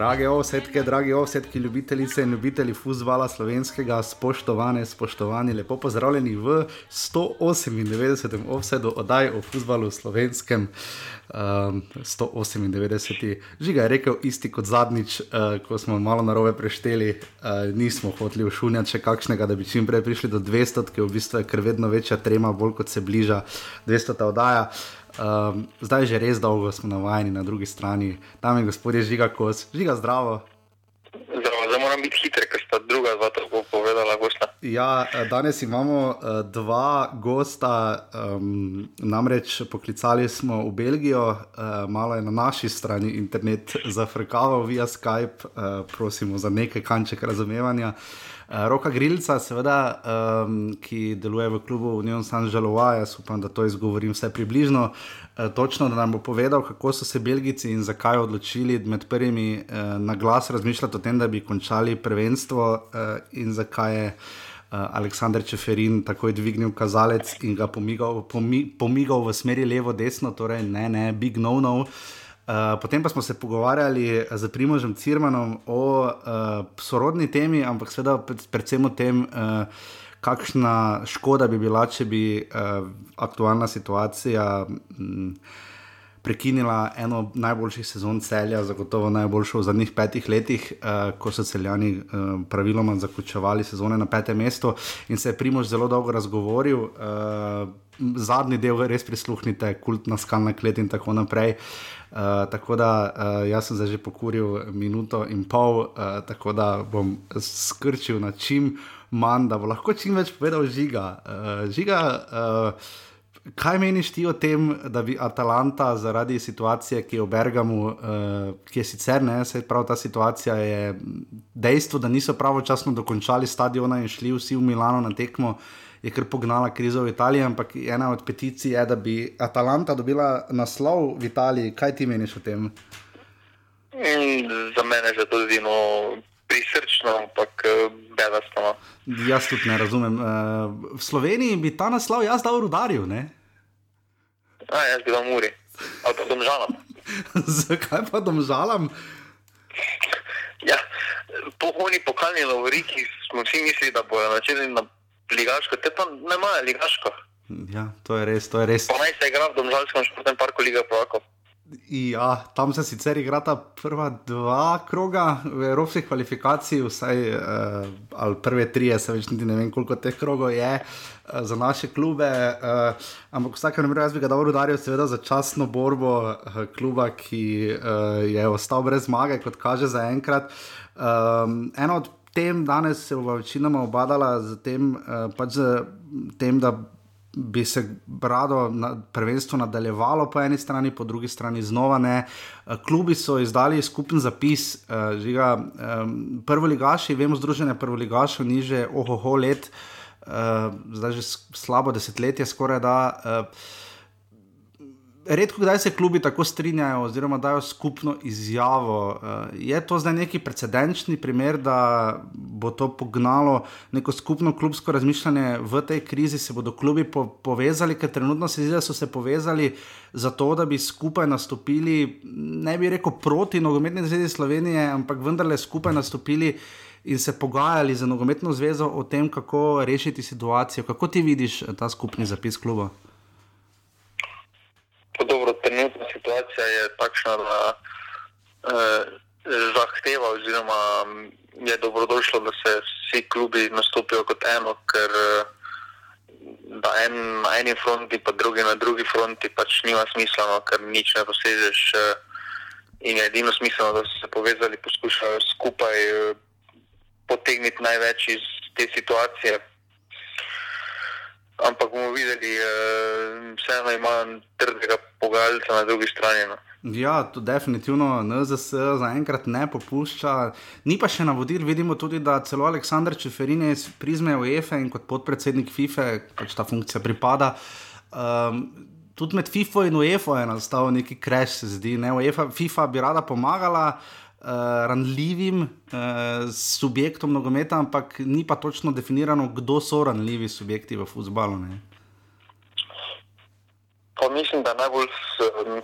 Drage ovsetke, dragi ovsetki, ljubitelice in ljubitelji futbola slovenskega, spoštovane, spoštovani, lepo pozdravljeni v 198. ovsedu oddaj o futbalu slovenskem. Um, 198. Žiga je rekel isti kot zadnjič, uh, ko smo malo na robe prešteli, uh, nismo hoteli ušunjati še kakšnega, da bi čim prej prišli do 200, ki je v bistvu ker vedno večja trema, bolj kot se bliža 200. oddaja. Um, zdaj že res dolgo smo navajeni na drugi strani, tam je gospod Žiga Kos, Žiga zdravo. Zdravo, zdaj moram biti hiter, ker sta druga dva tako povedala, gosta. Ja, danes imamo uh, dva gosta, um, namreč poklicali smo v Belgijo, uh, malo je na naši strani internet zafrkaval via Skype, uh, prosimo za nekaj kanček razumevanja. Uh, Roka Grilca, seveda, um, ki deluje v klubu Union Saint-Jean, jaz upam, da to izgovorim vse približno. Uh, točno, da nam bo povedal, kako so se Belgijci in zakaj odločili med prvimi uh, na glas razmišljati o tem, da bi končali prvenstvo uh, in zakaj je uh, Aleksandr Čeferin takoj dvignil kazalec in ga pomigal, pomi, pomigal v smeri levo-desno, torej ne, ne, big no-no. Uh, potem pa smo se pogovarjali z Primožem Cirmanom o uh, sorodni temi, ampak seveda predvsem o tem, uh, kakšna škoda bi bila, če bi uh, aktualna situacija. Um, prekinila eno najboljših sezon celja, zagotovo najboljšo v zadnjih petih letih, uh, ko so celjani uh, praviloma zaključovali sezone na petem mestu in se je Primož zelo dolgo razgovoril. Uh, zadnji del res prisluhnite, kultna skalna klet in tako naprej. Uh, tako da uh, jaz sem zdaj že pokuril minuto in pol, uh, tako da bom skrčil na čim manj, da bo lahko čim več povedal žiga. Uh, žiga uh, Kaj meniš ti o tem, da bi Atalanta zaradi situacije, ki je v Bergamu, uh, ki je sicer ne, se pravi ta situacija, je dejstvo, da niso pravočasno dokončali stadiona in šli vsi v Milano na tekmo, je kar pognala krizo v Italiji. Ampak ena od peticij je, da bi Atalanta dobila naslov v Italiji. Kaj ti meniš o tem? In za mene je to zelo prisrčno, ampak eh, bedasto. No. Jaz tudi ne razumem. Uh, v Sloveniji bi ta naslov jaz dal rudarju. Ne? A, jaz bi dal muri, ali pa domžalam. Zakaj pa domžalam? Ja, pohoni pokalni lovoriki smo vsi mislili, da bojo načeli na ligaško, te pa ne imajo ligaško. Ja, to je res, to je res. Pa naj se igra v domžalskem športnem parku Liga Prvakov. Ja, tam se sicer igrata prva dva kroga v evropskih kvalifikacij, vsaj uh, ali prve tri, se več niti ne vem, koliko teh krogov je uh, za naše klube. Uh, ampak vsakem primeru jaz bi ga dal udaril, seveda za časno borbo uh, kluba, ki uh, je ostal brez zmage, kot kaže za enkrat. Um, eno od tem danes se bo večinoma obadala z tem, uh, pač z tem, da bi se rado na, prvenstvo nadaljevalo po eni strani, po drugi strani znova ne. Eh, klubi so izdali skupen zapis, uh, žiga, um, prvoligaši, vemo, združenje prvoligašov ni že ohoho let, uh, zdaj že slabo desetletje skoraj da. Uh, redko kdaj se klubi tako strinjajo, oziroma dajo skupno izjavo. Eh, je to zdaj neki precedenčni primer, da bo to pognalo neko skupno klubsko razmišljanje v tej krizi, se bodo klubi po povezali, ker trenutno se zdi, da so se povezali zato, da bi skupaj nastopili, ne bi rekel proti nogometni zvezi Slovenije, ampak vendarle skupaj nastopili. In se pogajali za nogometno zvezo o tem, kako rešiti situacijo. Kako ti vidiš ta skupni zapis kluba? Dobro, trenutna situacija je takšna, da eh, zahteva, oziroma je dobrodošlo, da se vsi klubi nastopijo kot eno, ker eh, en na eni fronti, pa drugi na drugi fronti, pač nima smisla, no, ker nič ne dosežeš. Eh, in je edino smiselno, da so se povezali, poskušajo skupaj eh, potegniti največ iz te situacije ampak bomo videli, uh, vseeno ima trdega pogajalca na drugi strani. No. Ja, to definitivno NZS zaenkrat ne popušča. Ni pa še navodil, vidimo tudi, da celo Aleksandr Čeferin je iz prizme UEFA in kot podpredsednik FIFA, pač ta funkcija pripada. Um, tudi med FIFA in UEFA je nastal neki kreš, se zdi. UEFA, FIFA bi rada pomagala, uh, ranljivim uh, subjektom nogometa, ampak ni pa točno definirano, kdo so ranljivi subjekti v futbalu. Pa mislim, da najbolj um,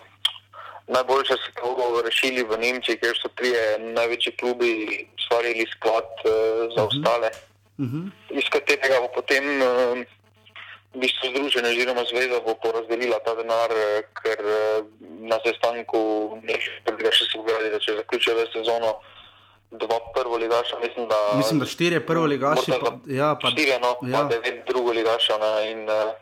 najboljše se to rešili v Nemčiji, ker so trije največji klubi ustvarili sklad uh, za uh mhm. -huh. ostale, uh mhm. -huh. iz katerega bo potem uh, v bistvu združenje oziroma zveza bo porazdelila ta denar, ker uh, na sestanku nekaj še se govori, da če zaključijo sezono. Dva prvo ligaša, mislim, da. Mislim, da štiri prvo ligaši. Pa, ja, pa, štiri, no, ja. pa devet drugo ligaša. Ne, in, uh,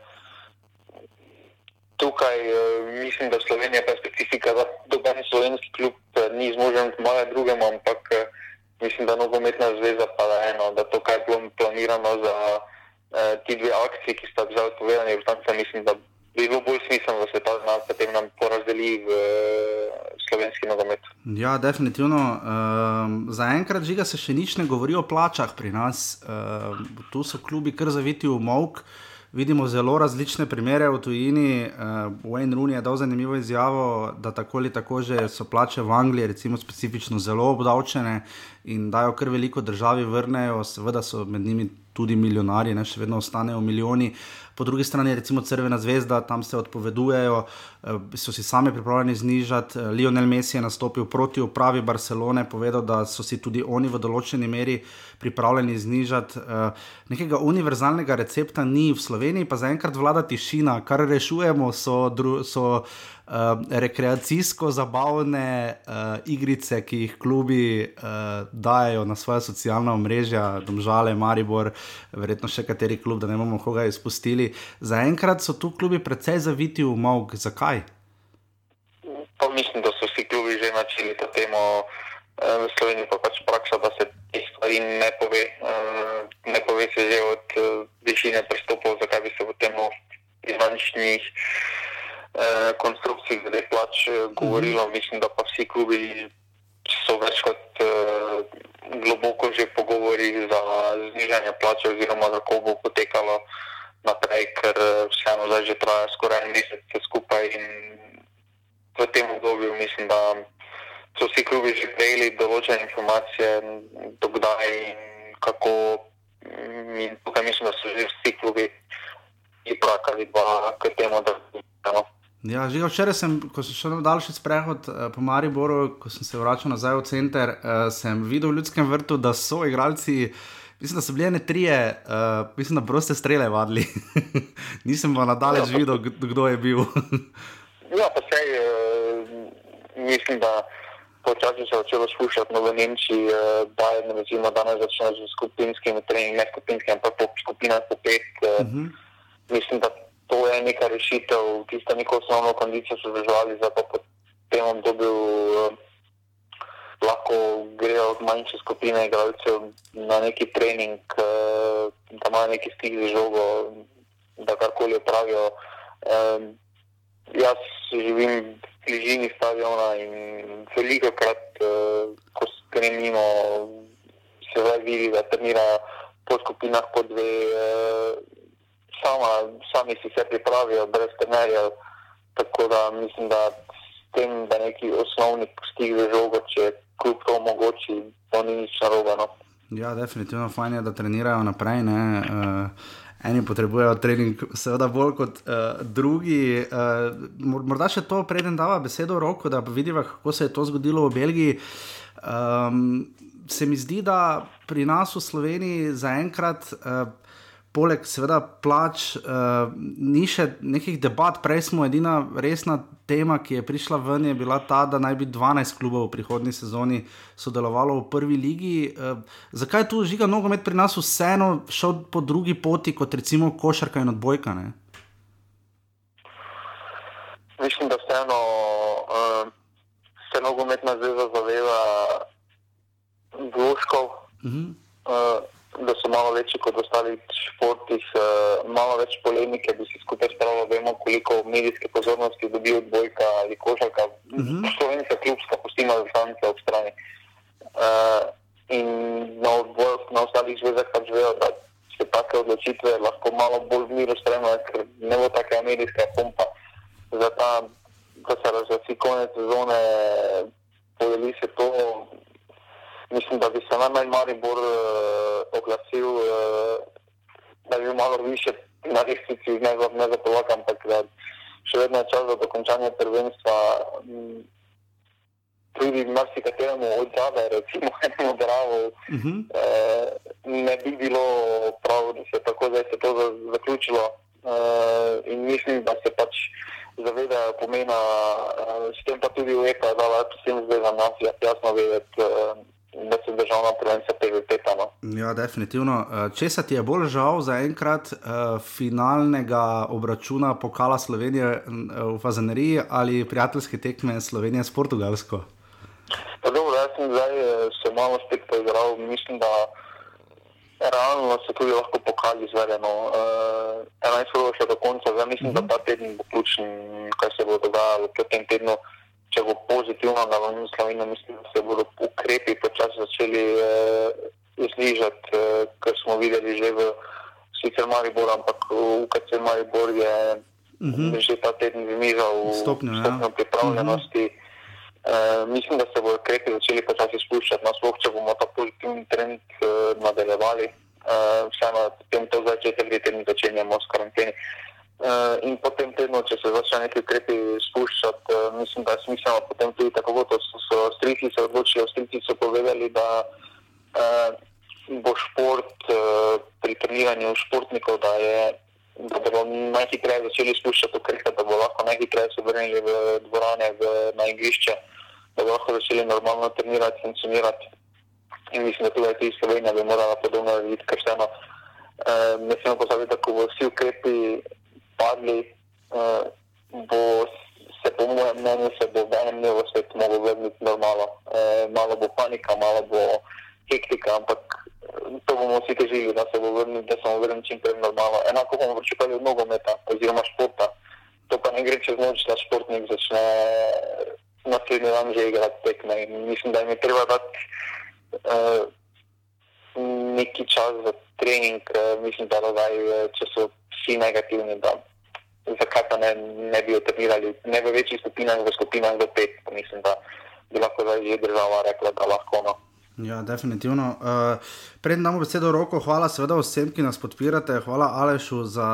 tukaj uh, mislim, da Slovenija je specifika, da doben slovenski klub uh, ni zmožen pomagati drugemu, ampak uh, mislim, da nogometna zveza pa da eno, da to, kar je bilo planirano za uh, ti dve akcije, ki sta zdaj odpovedani, mislim, da bi bilo bolj smiselno, da se ta znak potem nam porazdeli v uh, slovenski nogomet. Ja, definitivno. Um, Zaenkrat žiga se še nič ne govori o plačah pri nas. Um, tu so klubi kar zaviti v mok. Vidimo zelo različne primere v tujini. Uh, Wayne Rooney je dal zanimivo izjavo, da tako ali tako že so plače v Angliji, recimo, specifično zelo obdavčene in dajo kar veliko državi vrnejo, seveda so med njimi tudi milijonarji, ne še vedno ostanejo milijoni. Po drugi strani, recimo Crvena zvezda, tam se odpovedujejo, eh, so si sami pripravljeni znižati. Eh, Lionel Messi je nastopil proti upravi Barcelone, povedal, da so si tudi oni v določeni meri pripravljeni znižati. Eh, nekega univerzalnega recepta ni v Sloveniji, pa zaenkrat vlada tišina, kar rešujemo, so. so uh, rekreacijsko-zabavne uh, igrice, ki jih klubi uh, dajo na svoje socialna omrežja, domžale, Maribor, verjetno še kateri klub, da ne bomo koga izpustili. Zaenkrat so tu klubi precej zaviti v mok. Zakaj? Pa mislim, da so vsi klubi že načeli to temo. V Sloveniji pa pač praksa, da se te stvari ne pove. Ne pove se že od višine pristopov, zakaj bi se v tem finančnih eh, konstrukcij, glede plač, eh, govorilo. Mm. Mislim, da pa vsi klubi so več kot eh, globoko že pogovori za znižanje plače, oziroma kako bo potekalo naprej, ker eh, vseeno zdaj že traja skoraj en mesec skupaj. In v tem obdobju mislim, da so vsi klubi že prejeli določene informacije, dokdaj in kako. In tukaj mislim, da so že vsi klubi. Je prakali pa k temu, da se lahko. Ja, že včeraj sem, ko sem šel na daljši sprehod uh, po Mariboru, ko sem se vračal nazaj v center, uh, sem videl v ljudskem vrtu, da so igralci. Mislim, da so bile ne tri, uh, mislim, da proste strele vadili. Nisem pa nadalje ja, videl, kdo je bil. ja, pa sej, uh, mislim, da počasi se je začelo slušati no, v Nemčiji, uh, da je recimo, danes začne z skupinskimi treningi, ne skupinskimi, ampak po skupinah po pet. Uh, uh -huh. Mislim, da to je neka rešitev, ki sta neko osnovno kondicijo se zdržali, zato po tem obdobju eh, lahko grejo manjše skupine igralcev na neki trening, eh, da imajo neki stik z žogo, da karkoli opravijo. Eh, jaz živim v bližini stadiona in veliko krat, eh, ko grem mimo, se zdaj vidi, da trenirajo po skupinah po dve. Eh, sama, sami si se pripravijo, brez trenerjev. Tako da mislim, da s tem, da neki osnovni stik za žogo, če kljub to omogoči, to ni nič narobe. No. Ja, definitivno fajn je, da trenirajo naprej. Uh, eni potrebujejo trening, seveda bolj kot uh, drugi. Uh, morda še to, preden dava besedo roko, da vidiva, kako se je to zgodilo v Belgiji. Um, se mi zdi, da pri nas v Sloveniji zaenkrat. Uh, poleg seveda plač, uh, ni še nekih debat. Prej smo edina resna tema, ki je prišla ven, je bila ta, da naj bi 12 klubov v prihodnji sezoni sodelovalo v prvi ligi. Uh, zakaj je tu žiga nogomet pri nas vseeno šel po drugi poti, kot recimo košarka in odbojka? Ne? Mislim, da vseeno uh, se nogometna zveza zaveva vložkov. Uh -huh. uh, da so malo večji kot v ostalih športih, uh, malo več polemike, bi si skupaj spravili, vemo, koliko medijske pozornosti dobi odbojka ali košarka, uh mhm. -huh. slovenska klubska, pustimo zastavnice ob strani. Uh, in na, odboj, na ostalih zvezah pač vejo, da se take odločitve lahko malo bolj v miru spremljajo, ker ne bo taka medijska pompa. Za ta, da se razvesi konec sezone, podeli se to mislim, da bi se najmanj Maribor uh, oglasil, uh, da bi malo više na resnici, ne za, za polak, ampak da še vedno je čas za dokončanje prvenstva. Tudi marsikateremu od zadaj, recimo, enemu zdravu, uh -huh. eh, ne bi bilo prav, da se tako zdaj se to zaključilo. Eh, in mislim, da se pač zavedajo pomena, eh, s tem pa tudi UEFA, da lahko vsem zvezam nas jasno vedeti. Eh, da se državna prvenstva prioriteta. No. Ja, definitivno. Eh, če se ti je bolj žal za enkrat uh, finalnega obračuna pokala Slovenije uh, v Fazaneriji ali prijateljske tekme Slovenije s Portugalsko? Pa dobro, jaz sem zdaj se malo spet poigral. Mislim, da realno se tudi lahko pokali izvedeno. Uh, 11 ur še do konca, zdaj mislim, uh -huh. da ta teden bo ključen, kaj se bo dogajalo v tem tednu če bo pozitivno, da bo Slovenija, mislim, da se bodo ukrepi počasi začeli eh, znižati, eh, kar smo videli že v sicer Maribor, ampak v UKC Maribor je uh mhm. -huh. že ta teden znižal stopnjo ja. pripravljenosti. Uh -huh. Uh, mislim, da se bodo ukrepi začeli počasi spuščati, nasploh če bomo ta pozitivni trend uh, nadaljevali. Uh, vseeno, potem to začetek leta začenjamo s karanteni. Uh, in potem tedno, če se začne neki ukrepi spuščati, uh, mislim, da je smiselno potem tudi tako, kot so, so strici se odločili, strici so povedali, da uh, bo šport uh, pri treniranju športnikov, da, je, da bodo najhitreje začeli spuščati ukrepe, da bo lahko najhitreje se vrnili v dvorane, v, na igrišče, da bo lahko začeli normalno trenirati, funkcionirati. In mislim, da tudi Slovenija bi morala podobno narediti, ker vseeno uh, ne smemo pozabiti, da ko bo vsi ukrepi padli, uh, bo se po mojem mnenju se bo v enem dnevu svet mogel vrniti normalno. Uh, malo bo panika, malo bo hektika, ampak eh, to bomo vsi težili, da se bo vrnil, da se bomo vrnili čim prej normalno. Enako bomo pričakovali od nogometa oziroma športa. To pa ne gre čez noč, da športnik začne naslednji dan že igrati tekme. In mislim, da jim je treba dati uh, neki čas za trening, uh, mislim, da zdaj, če so vsi negativni, da zakaj pa ne, ne bi otrnili, ne v večjih skupinah, v skupinah do pet, mislim, da bi lahko že država rekla, da lahko. No. Ja, definitivno. Uh, Predem damo besedo roko, hvala seveda vsem, ki nas podpirate, hvala Alešu za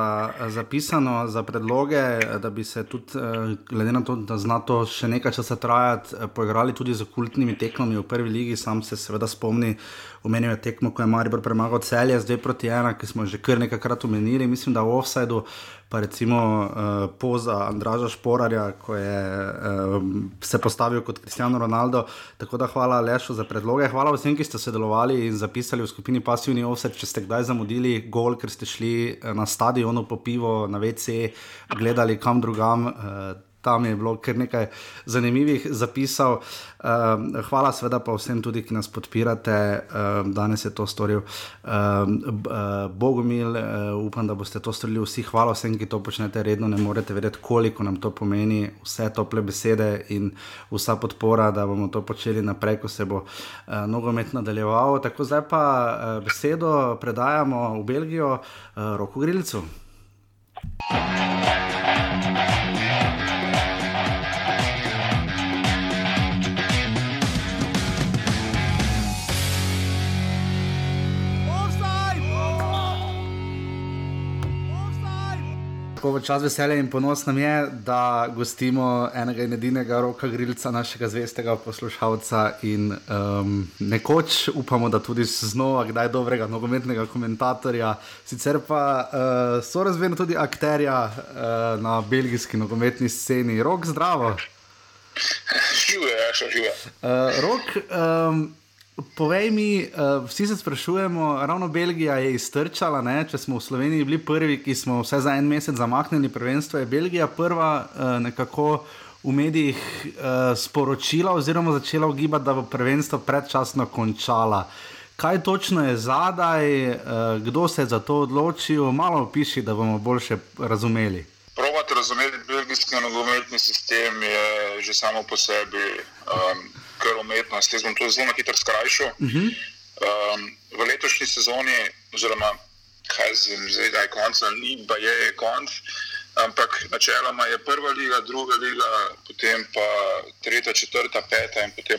zapisano, za predloge, da bi se tudi, uh, glede na to, da zna to še nekaj časa trajati, uh, poigrali tudi z kultnimi tekmami v prvi ligi. Sam se seveda spomni, omenil je tekmo, ko je Maribor premagal celje z 2 proti 1, ki smo že kar nekajkrat omenili, mislim, da v offsajdu pa recimo uh, poza Andraža Šporarja, ko je uh, se postavil kot Cristiano Ronaldo. Tako da hvala Lešu za predloge, hvala vsem, ki ste sodelovali in zapisali v skupini Passivni Offset, če ste kdaj zamudili gol, ker ste šli eh, na stadionu po pivo, na WC, gledali kam drugam. Uh, tam je bilo kar nekaj zanimivih zapisov. Um, hvala, seveda, pa vsem tudi, ki nas podpirate. Um, danes je to storil um, Bogomil, uh, upam, da boste to storili vsi. Hvala vsem, ki to počnete redno, ne morete vedeti, koliko nam to pomeni, vse tople besede in vsa podpora, da bomo to počeli naprej, ko se bo uh, nogomet nadaljeval. Tako zdaj pa uh, besedo predajamo v Belgijo, uh, roko grilcu. Thank you. Tako v čas veselja in ponos nam je, da gostimo enega in edinega roka grilca, našega zvestega poslušalca in um, nekoč upamo, da tudi znova, kdaj dobrega nogometnega komentatorja, sicer pa uh, so razvijeni tudi akterja uh, na belgijski nogometni sceni. Rok, zdravo. Živijo, ja, še živijo. Uh, rok, um, Povej mi, uh, vsi se sprašujemo, ravno Belgija je iztrčala. Ne? Če smo v Sloveniji bili prvi, ki smo vse za en mesec zamaknili prvenstvo, je Belgija prva uh, nekako v medijih uh, sporočila oziroma začela ugibati, da bo prvenstvo predčasno končala. Kaj točno je zadaj, uh, kdo se je za to odločil, malo opiši, da bomo boljše razumeli. Probati razumeti belgijski nogometni sistem je že samo po sebi. Um, kar umetnost. Jaz bom to zelo hitro skrajšal. Uh -huh. um, v letošnji sezoni, oziroma kaj zdaj, da je konc, ni pa je konc. Ampak načeloma je prva liga, druga liga, potem pa tretja, četrta, peta in potem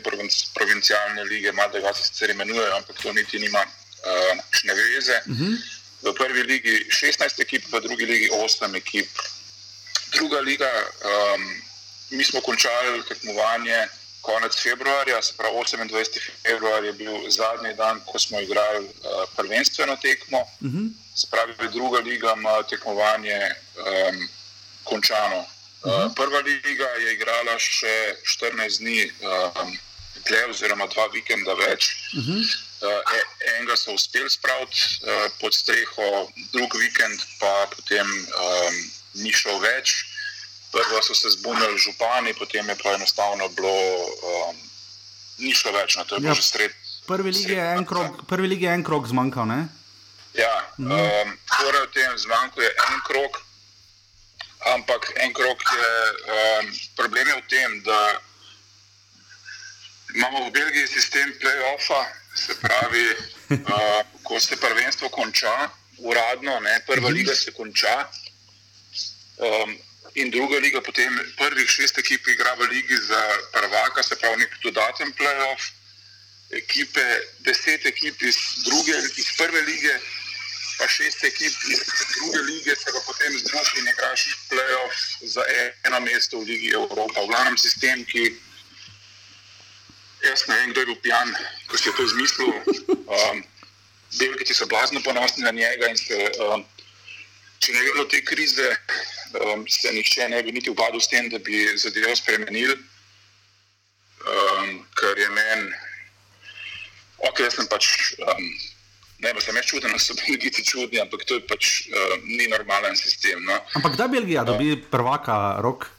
provincialne lige, malo da se sicer imenujejo, ampak to niti nima uh, veze. Uh -huh. V prvi ligi 16 ekip, v drugi ligi 8 ekip. druga liga, um, mi smo končali tekmovanje konec februarja, se pravi 28. februar je bil zadnji dan, ko smo igrali uh, prvenstveno tekmo. Uh mhm. -huh. Se pravi, druga liga ima tekmovanje um, končano. Uh -huh. uh, prva liga je igrala še 14 dni, um, dlje, oziroma dva vikenda več. Uh -huh. uh, enega so uspeli spraviti uh, pod streho, drugi vikend pa potem um, ni šel več. Prvo so se zbunili župani, potem je pa enostavno bilo, um, ni šlo več na to, da je ja, bilo že sred. Prvi lig je en krok zmanjkal. Ne? Ja, mhm. um, torej v tem zmanjku je en krok, ampak en krok je um, problem je v tem, da imamo v Belgiji sistem play-offa, se pravi, uh, ko se prvenstvo konča, uradno, ne, prva mhm. liga se konča. Um, in druga liga, potem prvih šest ekip igra v ligi za prvaka, se pravi nek dodaten playoff. Ekipe, deset ekip iz, druge, iz prve lige, pa šest ekip iz druge lige, se pa potem združi in igraš playoff za eno mesto v Ligi Evropa. V glavnem sistem, ki jaz ne vem, kdo je bil pijan, ko si je to izmislil. Um, Belgiji so blazno ponosni na njega in se, um, če ne bi bilo te krize, um, se nihče ne bi niti ubadil s tem, da bi zadevo spremenili. Um, kar je meni, ok, jaz sem pač, um, ne vem, sem jaz čuden, da so bili ti čudni, ampak to je pač um, ni normalen sistem. No. Ampak kdaj Belgija dobi prvaka rok?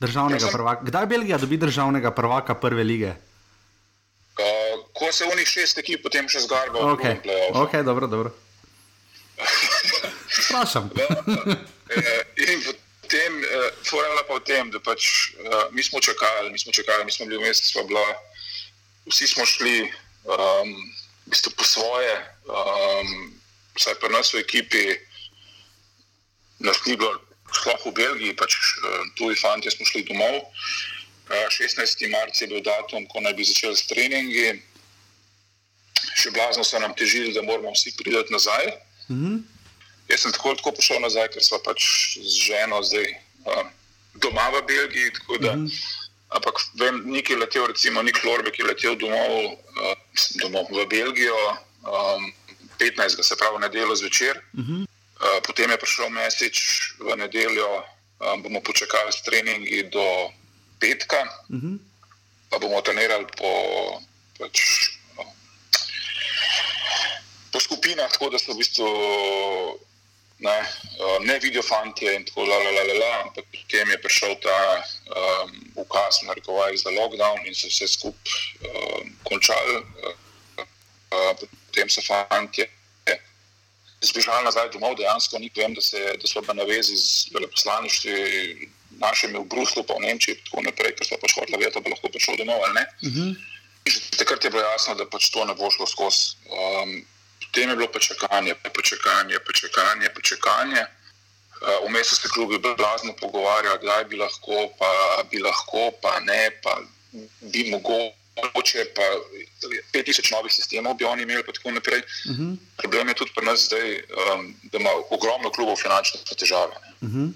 Državnega prvaka. Kdaj Belgija dobi državnega prvaka prve lige? Uh, ko se v njih šest ekip potem še zgarba. Ok, okay dobro, dobro. Sprašam. Eh, in potem, eh, pa v tem, da pač uh, mi smo čakali, mi smo čakali, mi smo bili v mestu, smo bila, vsi smo šli um, v bistvu po svoje, um, vsaj pa nas v ekipi, nas ni bilo, sploh v Belgiji, pač tuji fanti smo šli domov. Uh, 16. marca je bil datum, ko naj bi začeli s treningi. Še blazno so nam težili, da moramo vsi priti nazaj. Mm -hmm. Jaz sem tako, tako prišel nazaj, ker smo pač z ženo zdaj uh, doma v Belgiji. Da, mm -hmm. Ampak vem, neki letel, recimo Nik Lorbe, ki je letel domov, uh, domov v Belgijo, um, 15. se pravi nedeljo zvečer. Mm -hmm. uh, potem je prišel mesič v nedeljo, um, bomo počakali s treningi do petka, mm -hmm. pa bomo trenirali po. Pač, Po skupinah, tako da so v bistvu ne, uh, ne vidijo fanti in tako naprej, ampak potem je prišel ta um, ukaz, narekovaj za lockdown in so vse skupaj um, končali. Uh, uh, potem so fanti zbežali nazaj domov, dejansko ni vem, da, se, da so bili na vezi z veleposlaništvi našimi v Bruslu, pa v Nemčiji, tako naprej, ker so pač hodili vedeti, da bo lahko prišel domov ali ne. Uh mhm. -huh. Takrat je bilo jasno, da pač to ne bo šlo skozi. Um, Potem je bilo počakanje, počakanje, počakanje. počakanje. Uh, vmes so se klubi blazno pogovarjali, kdaj bi lahko, pa bi lahko, pa ne, pa bi mogoče, pa 5000 novih sistemov bi oni imeli, pa tako naprej. Uh mhm. -huh. Problem je tudi pri nas zdaj, um, da ima ogromno klubov finančne težave. Uh mhm. -huh.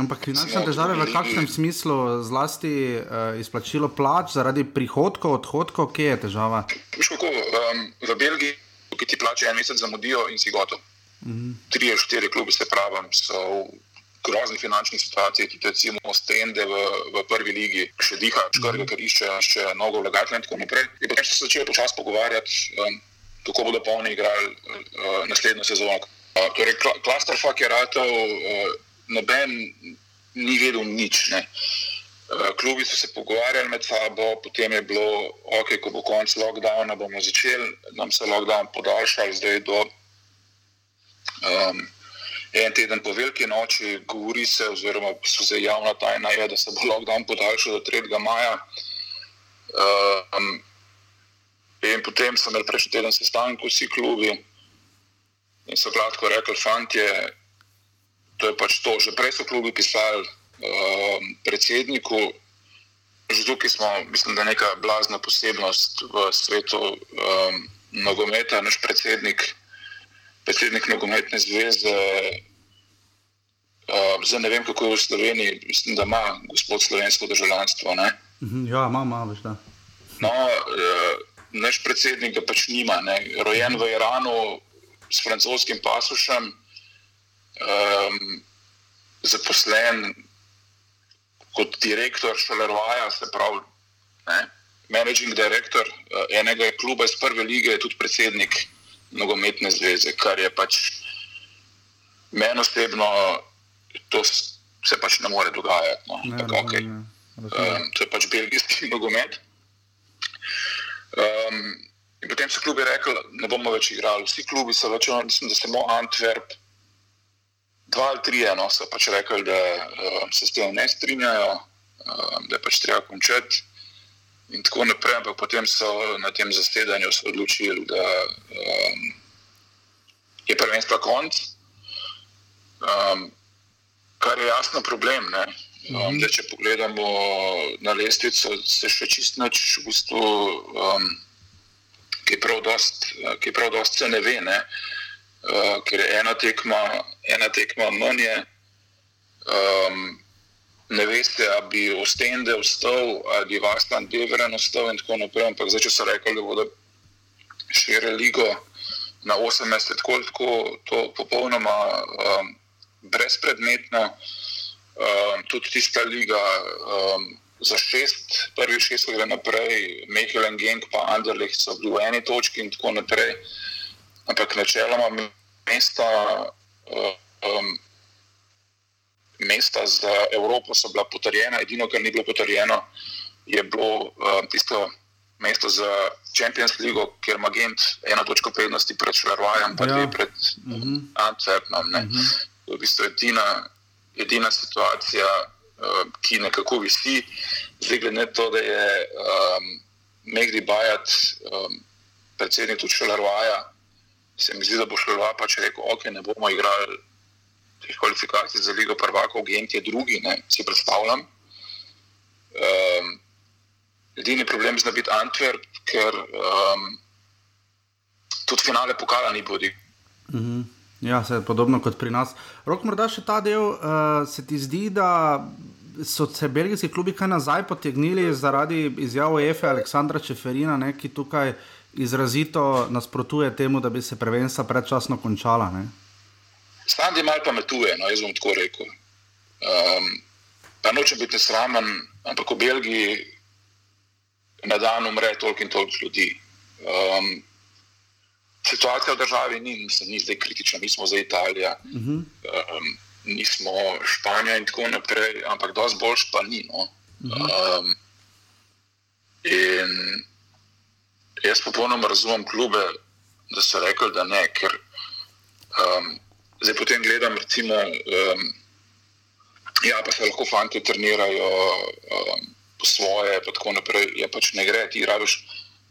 Ampak finančne težave v kakšnem smislu, zlasti uh, izplačilo plač zaradi prihodkov, odhodkov, kje je težava? Kako, um, v Belgiji ki ti plačajo en mesec zamudijo in si gotov. Mm -hmm. Tri štiri klubi, se pravi, so v grozni finančni situaciji, tudi recimo Stende v, v prvi ligi, še diha, mm -hmm. ker išče še mnogo vlagateljev in tako naprej. In potem so se začeli počasi pogovarjati, um, kako bodo polni igrali uh, naslednjo sezono. Uh, torej, Klasterfak je ratov, uh, noben ni vedel nič. Ne. Eh, klubi so se pogovarjali med sabo, potem je bilo, ok, ko bo konec lockdowna, bomo začeli, nam se lockdown podaljšal, zdaj do um, en teden po veliki noči, govori se, oziroma so se javna tajna, je, da se bo lockdown podaljšal do 3. maja. Um, in potem so imeli prejšnji teden sestanek vsi klubi in so gladko rekli, fanti, to je pač to, že prej so klubi pisali um, predsedniku. Že tukaj smo, mislim, da je neka blazna posebnost v svetu um, nogometa, naš predsednik, predsednik nogometne zveze, Uh, zdaj ne vem, kako je v Sloveniji, mislim, da ima gospod slovensko državljanstvo. Ne? Mhm, ja, ima, ima, veš da. No, uh, naš predsednik ga pač nima, ne? rojen v Iranu s francoskim pasušem, um, zaposlen kot direktor Šalervaja, se pravi, ne? managing director uh, enega kluba iz prve lige, je tudi predsednik nogometne zveze, kar je pač meni osebno, to se pač ne more dogajati. No? Ne, Tako, okay. razumem, ja, razumem. um, to je pač belgijski nogomet. Um, in potem so klubi rekli, ne bomo več igrali. Vsi klubi so več, mislim, da samo Antwerp, dva ali tri, no, so pač rekli, da um, se s tem ne strinjajo, um, da je pač treba končati. In tako naprej, ampak potem so na tem zasedanju se odločili, da um, je prvenstvo konc. Um, kar je jasno problem. Ne? Um, da, če pogledamo na lestvico, se še čist nič, v bistvu, um, ki prav dost, eh, ki prav dost se ne ve, ne? Uh, ker je ena tekma, ena tekma manj. je. Um, ne veste, ali bi Ostende ostal, ali bi Vastan Beveren ostal in tako naprej. Ampak zdaj, če so rekli, da bodo širili ligo na 18, je tako, tako to popolnoma um, brezpredmetno. Um, tudi tista liga um, za šest, prvi šest gre naprej, Mehelen Genk, pa Anderlecht so bili v eni točki in tako naprej. Ampak načeloma mesta, um, mesta za Evropo so bila potrjena, edino, kar ni bilo potrjeno, je bilo um, tisto mesto za Champions League, kjer ima Gent eno točko prednosti pred Šlarvajem, pa Ja. dve pred Mhm. Antwerpom. ne. To je v bistvu edina, edina situacija, uh, ki nekako visi, zdaj glede na to, da je um, Megdi Bajat, um, predsednik tudi Šelarvaja, se mi zdi, da bo Šelarvaj pač rekel, ok, ne bomo igrali teh kvalifikacij za Ligo prvakov, Gent je drugi, ne, si predstavljam. Um, edini problem zna biti Antwerp, ker um, tudi finale pokala ni bodi. Mhm. Ja, se je podobno kot pri nas. Rok, morda še ta del, uh, se ti zdi, da so se belgijski klubi kaj nazaj potegnili zaradi izjav EFE Aleksandra Čeferina, ne, ki tukaj izrazito nasprotuje temu, da bi se prvenstva predčasno končala. Ne? Standi malo pametuje, no, jaz bom tako rekel. Um, pa noče biti nesramen, ampak v Belgiji na dan umre toliko in toliko ljudi. Um, situacija v državi ni, mislim, ni zdaj kritična, mi smo za Italijo, Uh -huh. um, nismo Španija in tako naprej, ampak dosti boljš pa ni. No. Um, in jaz popolnoma razumem klube, da so rekli, da ne, ker um, zdaj potem gledam, recimo, um, ja, pa se lahko fanti trenirajo um, po svoje, pa tako naprej. Ja, pač ne gre, ti rabiš,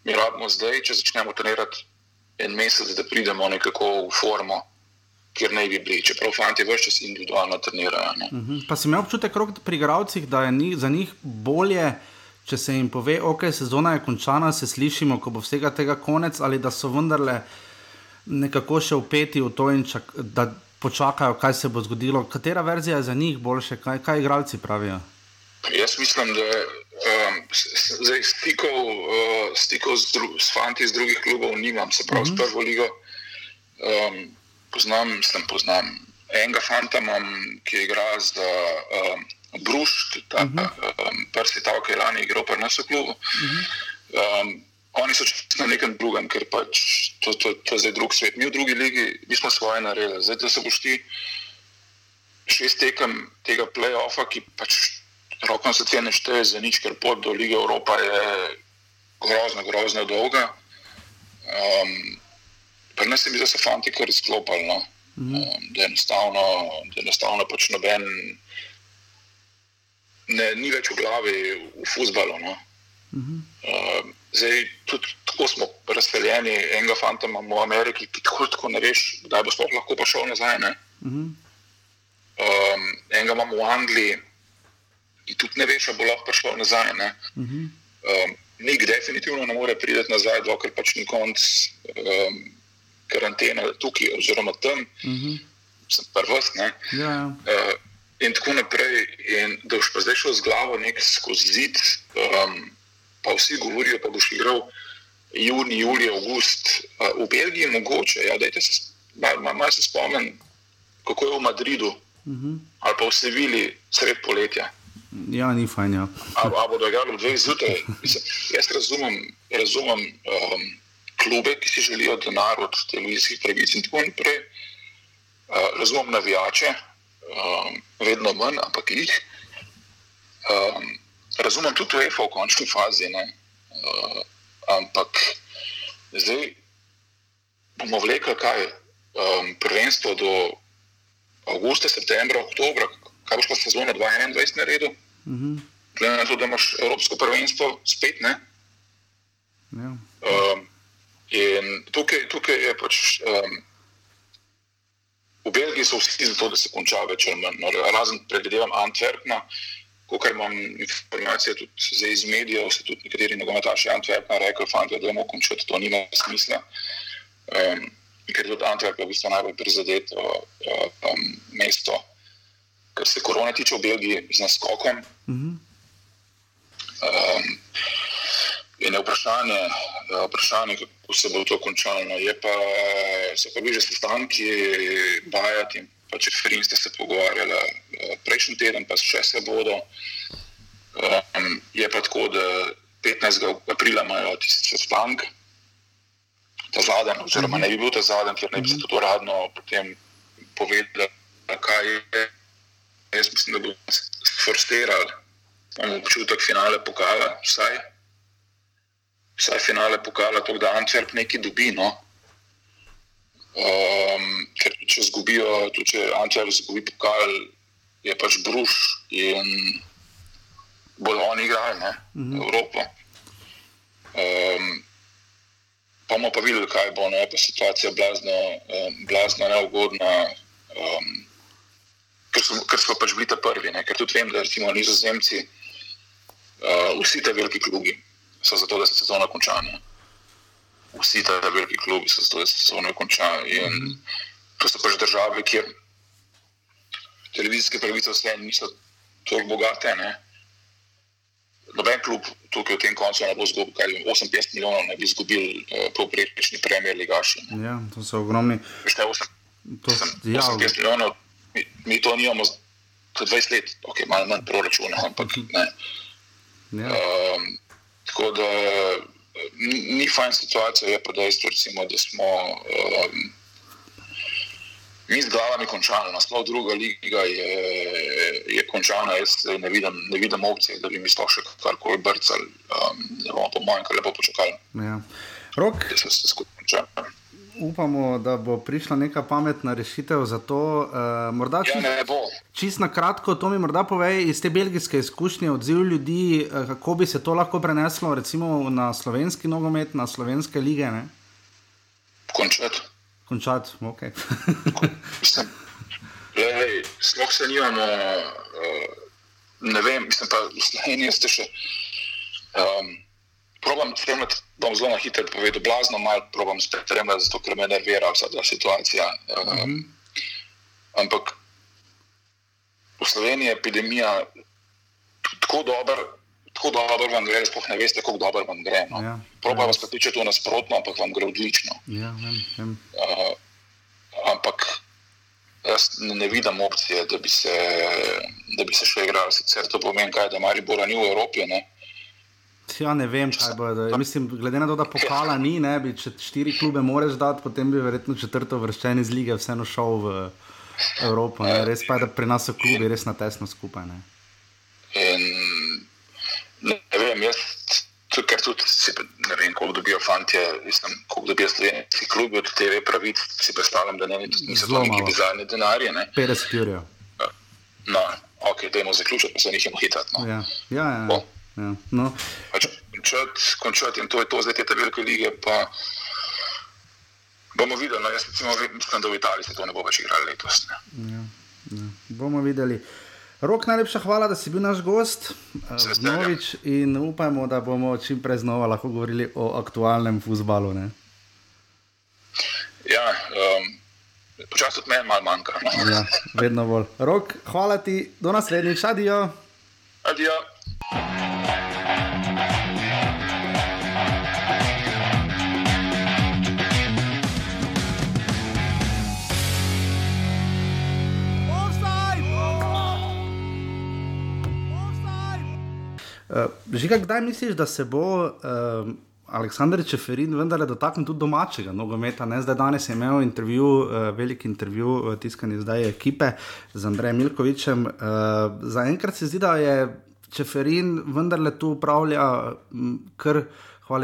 mi rabimo zdaj, če začnemo trenirati en mesec, da pridemo nekako v formo, kjer naj bi bili. Čeprav fanti več čas individualno trenirajo. Ne. Mhm. Pa si imel občutek Rok, pri igravcih, da je ni, za njih bolje, če se jim pove, ok, sezona je končana, se slišimo, ko bo vsega tega konec, ali da so vendarle nekako še upeti v to in čak, da počakajo, kaj se bo zgodilo. Katera verzija je za njih boljša, kaj, kaj igralci pravijo? Jaz mislim, da um, s- s- zdaj stikov, uh, stikov z, dru, s fanti iz drugih klubov nimam, se pravi, mm -hmm. s prvo ligo. Um, poznam, mislim, poznam enega fanta, imam, ki igra za um, Bruš, ta mm -hmm. um, prsti ta, ki je lani igral pri nas v klubu. Mm -hmm. um, oni so čisto na nekem drugem, ker pač to, to, to je zdaj drug svet. Mi v drugi ligi, mi smo svoje naredili. Zdaj, da se boš ti šest tekem tega playoffa, ki pač roko se cene šteje za nič, ker pot do lige Evropa je grozno, grozno dolga. Um, Pri nas mi zdi, da so fanti kar izklopili. No? Um, da enostavno, da enostavno pač noben ne, ni več v glavi v fusbalu. No? Um, zdaj, tudi tako smo razseljeni, enega fanta imamo v Ameriki, ki tako, tako ne veš, kdaj bo sploh lahko prišel nazaj. Ne? Mhm. Um, enega imamo v Angliji, ki tudi ne veš, ali bo lahko prišel nazaj. Ne? Mhm. Um, Nik definitivno ne more priti nazaj, dokler pač ni konc um, karantene tukaj, oziroma tam. Mhm. sem prvs. Ja, ja. uh, in tako naprej. In da boš pa zdaj šel z glavo nek skozi zid, um, pa vsi govorijo, pa boš igral juni, julij, august. Uh, v Belgiji mogoče, ja, da se malo mal se spomnim, kako je v Madridu uh mhm. -huh. ali pa v Sevilji sred poletja. Ja, ni fajn. Ja. Ali bodo igrali v dveh zjutraj? Jaz razumem, razumem um, klube, ki si želijo denar od televizijskih pravic in tako naprej. Uh, razumem navijače, um, vedno manj, ampak jih. Um, razumem tudi UEFA v končni fazi. Uh, ampak zdaj bomo vlekli kaj um, prvenstvo do avgusta, septembra, oktobra, kaj boš pa sezone 2021 naredil. Mhm. Glede na to, da imaš Evropsko prvenstvo, spet ne. Ja. Um, in tukaj, tukaj je pač. Um, v Belgiji so vsi za to, da se konča več ali manj. No, razen predvidevam Antwerpna, kot imam informacije tudi iz medijev, so tudi nekateri nogometaši Antwerpna rekli, fanta, da bomo končali, to nima smisla. Um, ker je tudi Antwerp v bistvu najbolj prizadeto um, mesto kar se korona tiče v Belgiji, z naskokom. Uh -huh. um, in je vprašanje, vprašanje, kako se bo to končalo. Pa, so pa bili že sestanki, bajati in pač referenci ste se pogovarjali prejšnji teden, pa še se bodo. Um, je pa tako, da 15. aprila imajo tisti sestanek. Ta zadnji, oziroma ne bi bil ta zadnji, ker ne bi se to uradno potem povedal, kaj je jaz mislim, da bomo forstirali, imamo občutek finale pokala, vsaj, vsaj finale pokala, to, da Antwerp nekaj dobi. No? Um, ker če zgubijo, tudi če Antwerp zgubi pokal, je pač bruš in bodo oni igrali ne, mm -hmm. Evropo. Um, pa bomo pa videli, kaj bo, ne, pa situacija blazno, um, blazno neugodna. Um, ker, so, ker so pač bili ta prvi. Ne? Ker tudi vem, da recimo nizozemci, uh, vsi ti veliki klubi so zato, da se sezona konča. Ne? Vsi ti veliki klubi so zato, da se sezona konča. In -hmm. to so pač države, kjer televizijske pravice vse niso tako bogate. Ne? Noben klub tukaj v tem koncu ne bo izgubil, kaj 58 milijonov ne bi izgubil uh, povprečni premier ligaši. Ja, to so ogromni. Ne, 8, to, 8, ja, 58 milijonov mi, mi to nimamo za 20 let, ok, malo manj proračuna, ampak ne. Ja. Um, tako da ni, ni fajn situacija, je pa dejstvo, recimo, da smo um, mi z glavami končali, nasploh druga liga je, je končana, jaz ne vidim, ne vidim opcije, da bi mi sploh še karkoli brcali, um, bomo po mojem kar lepo počakali. Ja. Rok. Da se vse skupaj konča upamo, da bo prišla neka pametna rešitev za to. Uh, morda čist, ja, čist na kratko, to mi morda povej iz te belgijske izkušnje, odziv ljudi, uh, kako bi se to lahko preneslo recimo na slovenski nogomet, na slovenske lige. Ne? Končati. Končati, ok. Sploh se nimamo, uh, ne vem, mislim pa, v Sloveniji ste še. Um, Probam spremljati, bom zelo na hitro povedal, blazno malo probam spremljati, zato ker me nervira vsa ta situacija. Mm -hmm. Ampak v Sloveniji je epidemija tako dobra, tako dobro vam gre, sploh ne veste, kako dobro vam gre. No. Ja, Probam ja. vas pripričati to nasprotno, ampak vam gre odlično. Ja, vem, vem. Uh, ampak jaz ne, vidim opcije, da bi se, da bi se še igrali. Sicer to pomeni, kaj, da Maribor ni v Evropi. Ne. Ja, ne vem, kaj bo. Da, mislim, glede na to, da pokala ni, ne, bi, če štiri klube moraš dati, potem bi verjetno četrto vrščen iz lige vseeno šel v Evropo. Ne. Res pa je, da pri nas so klubi res na tesno skupaj. Ne. In, ne vem, jaz, ker tudi ne vem, koliko dobijo fanti, koliko dobijo slovenski klubi od TV pravic, si predstavljam, da ne, niso to neki bizarni denarji. 50 jurjev. No, ok, dajmo zaključiti, pa se njih imamo hitati. No. Ja, ja. ja. Bo. Ja, no. pač končati, končati in to je to, zdaj te velike lige. Pa bomo videli, no, jaz recimo, mislim, da v Italiji se to ne bo več igralo letos. Ja, ja. Bomo videli. Rok, najlepša hvala, da si bil naš gost, Novič, in upajmo, da bomo čim prej znova lahko govorili o aktualnem futbalu. Ja, um, počasi tudi meni malo manjka. No. Ja, vedno bolj. Rok, hvala ti, do naslednjič, adijo. Adijo. Uh, Žiga, kdaj misliš, da se bo uh, Aleksandr Čeferin vendarle dotaknil tudi domačega nogometa? Ne? Zdaj, danes je imel intervju, uh, velik intervju, uh, tiskani zdaj ekipe z Andrejem Milkovičem. Uh, Zaenkrat se zdi, da je Čeferin vendarle tu upravlja kar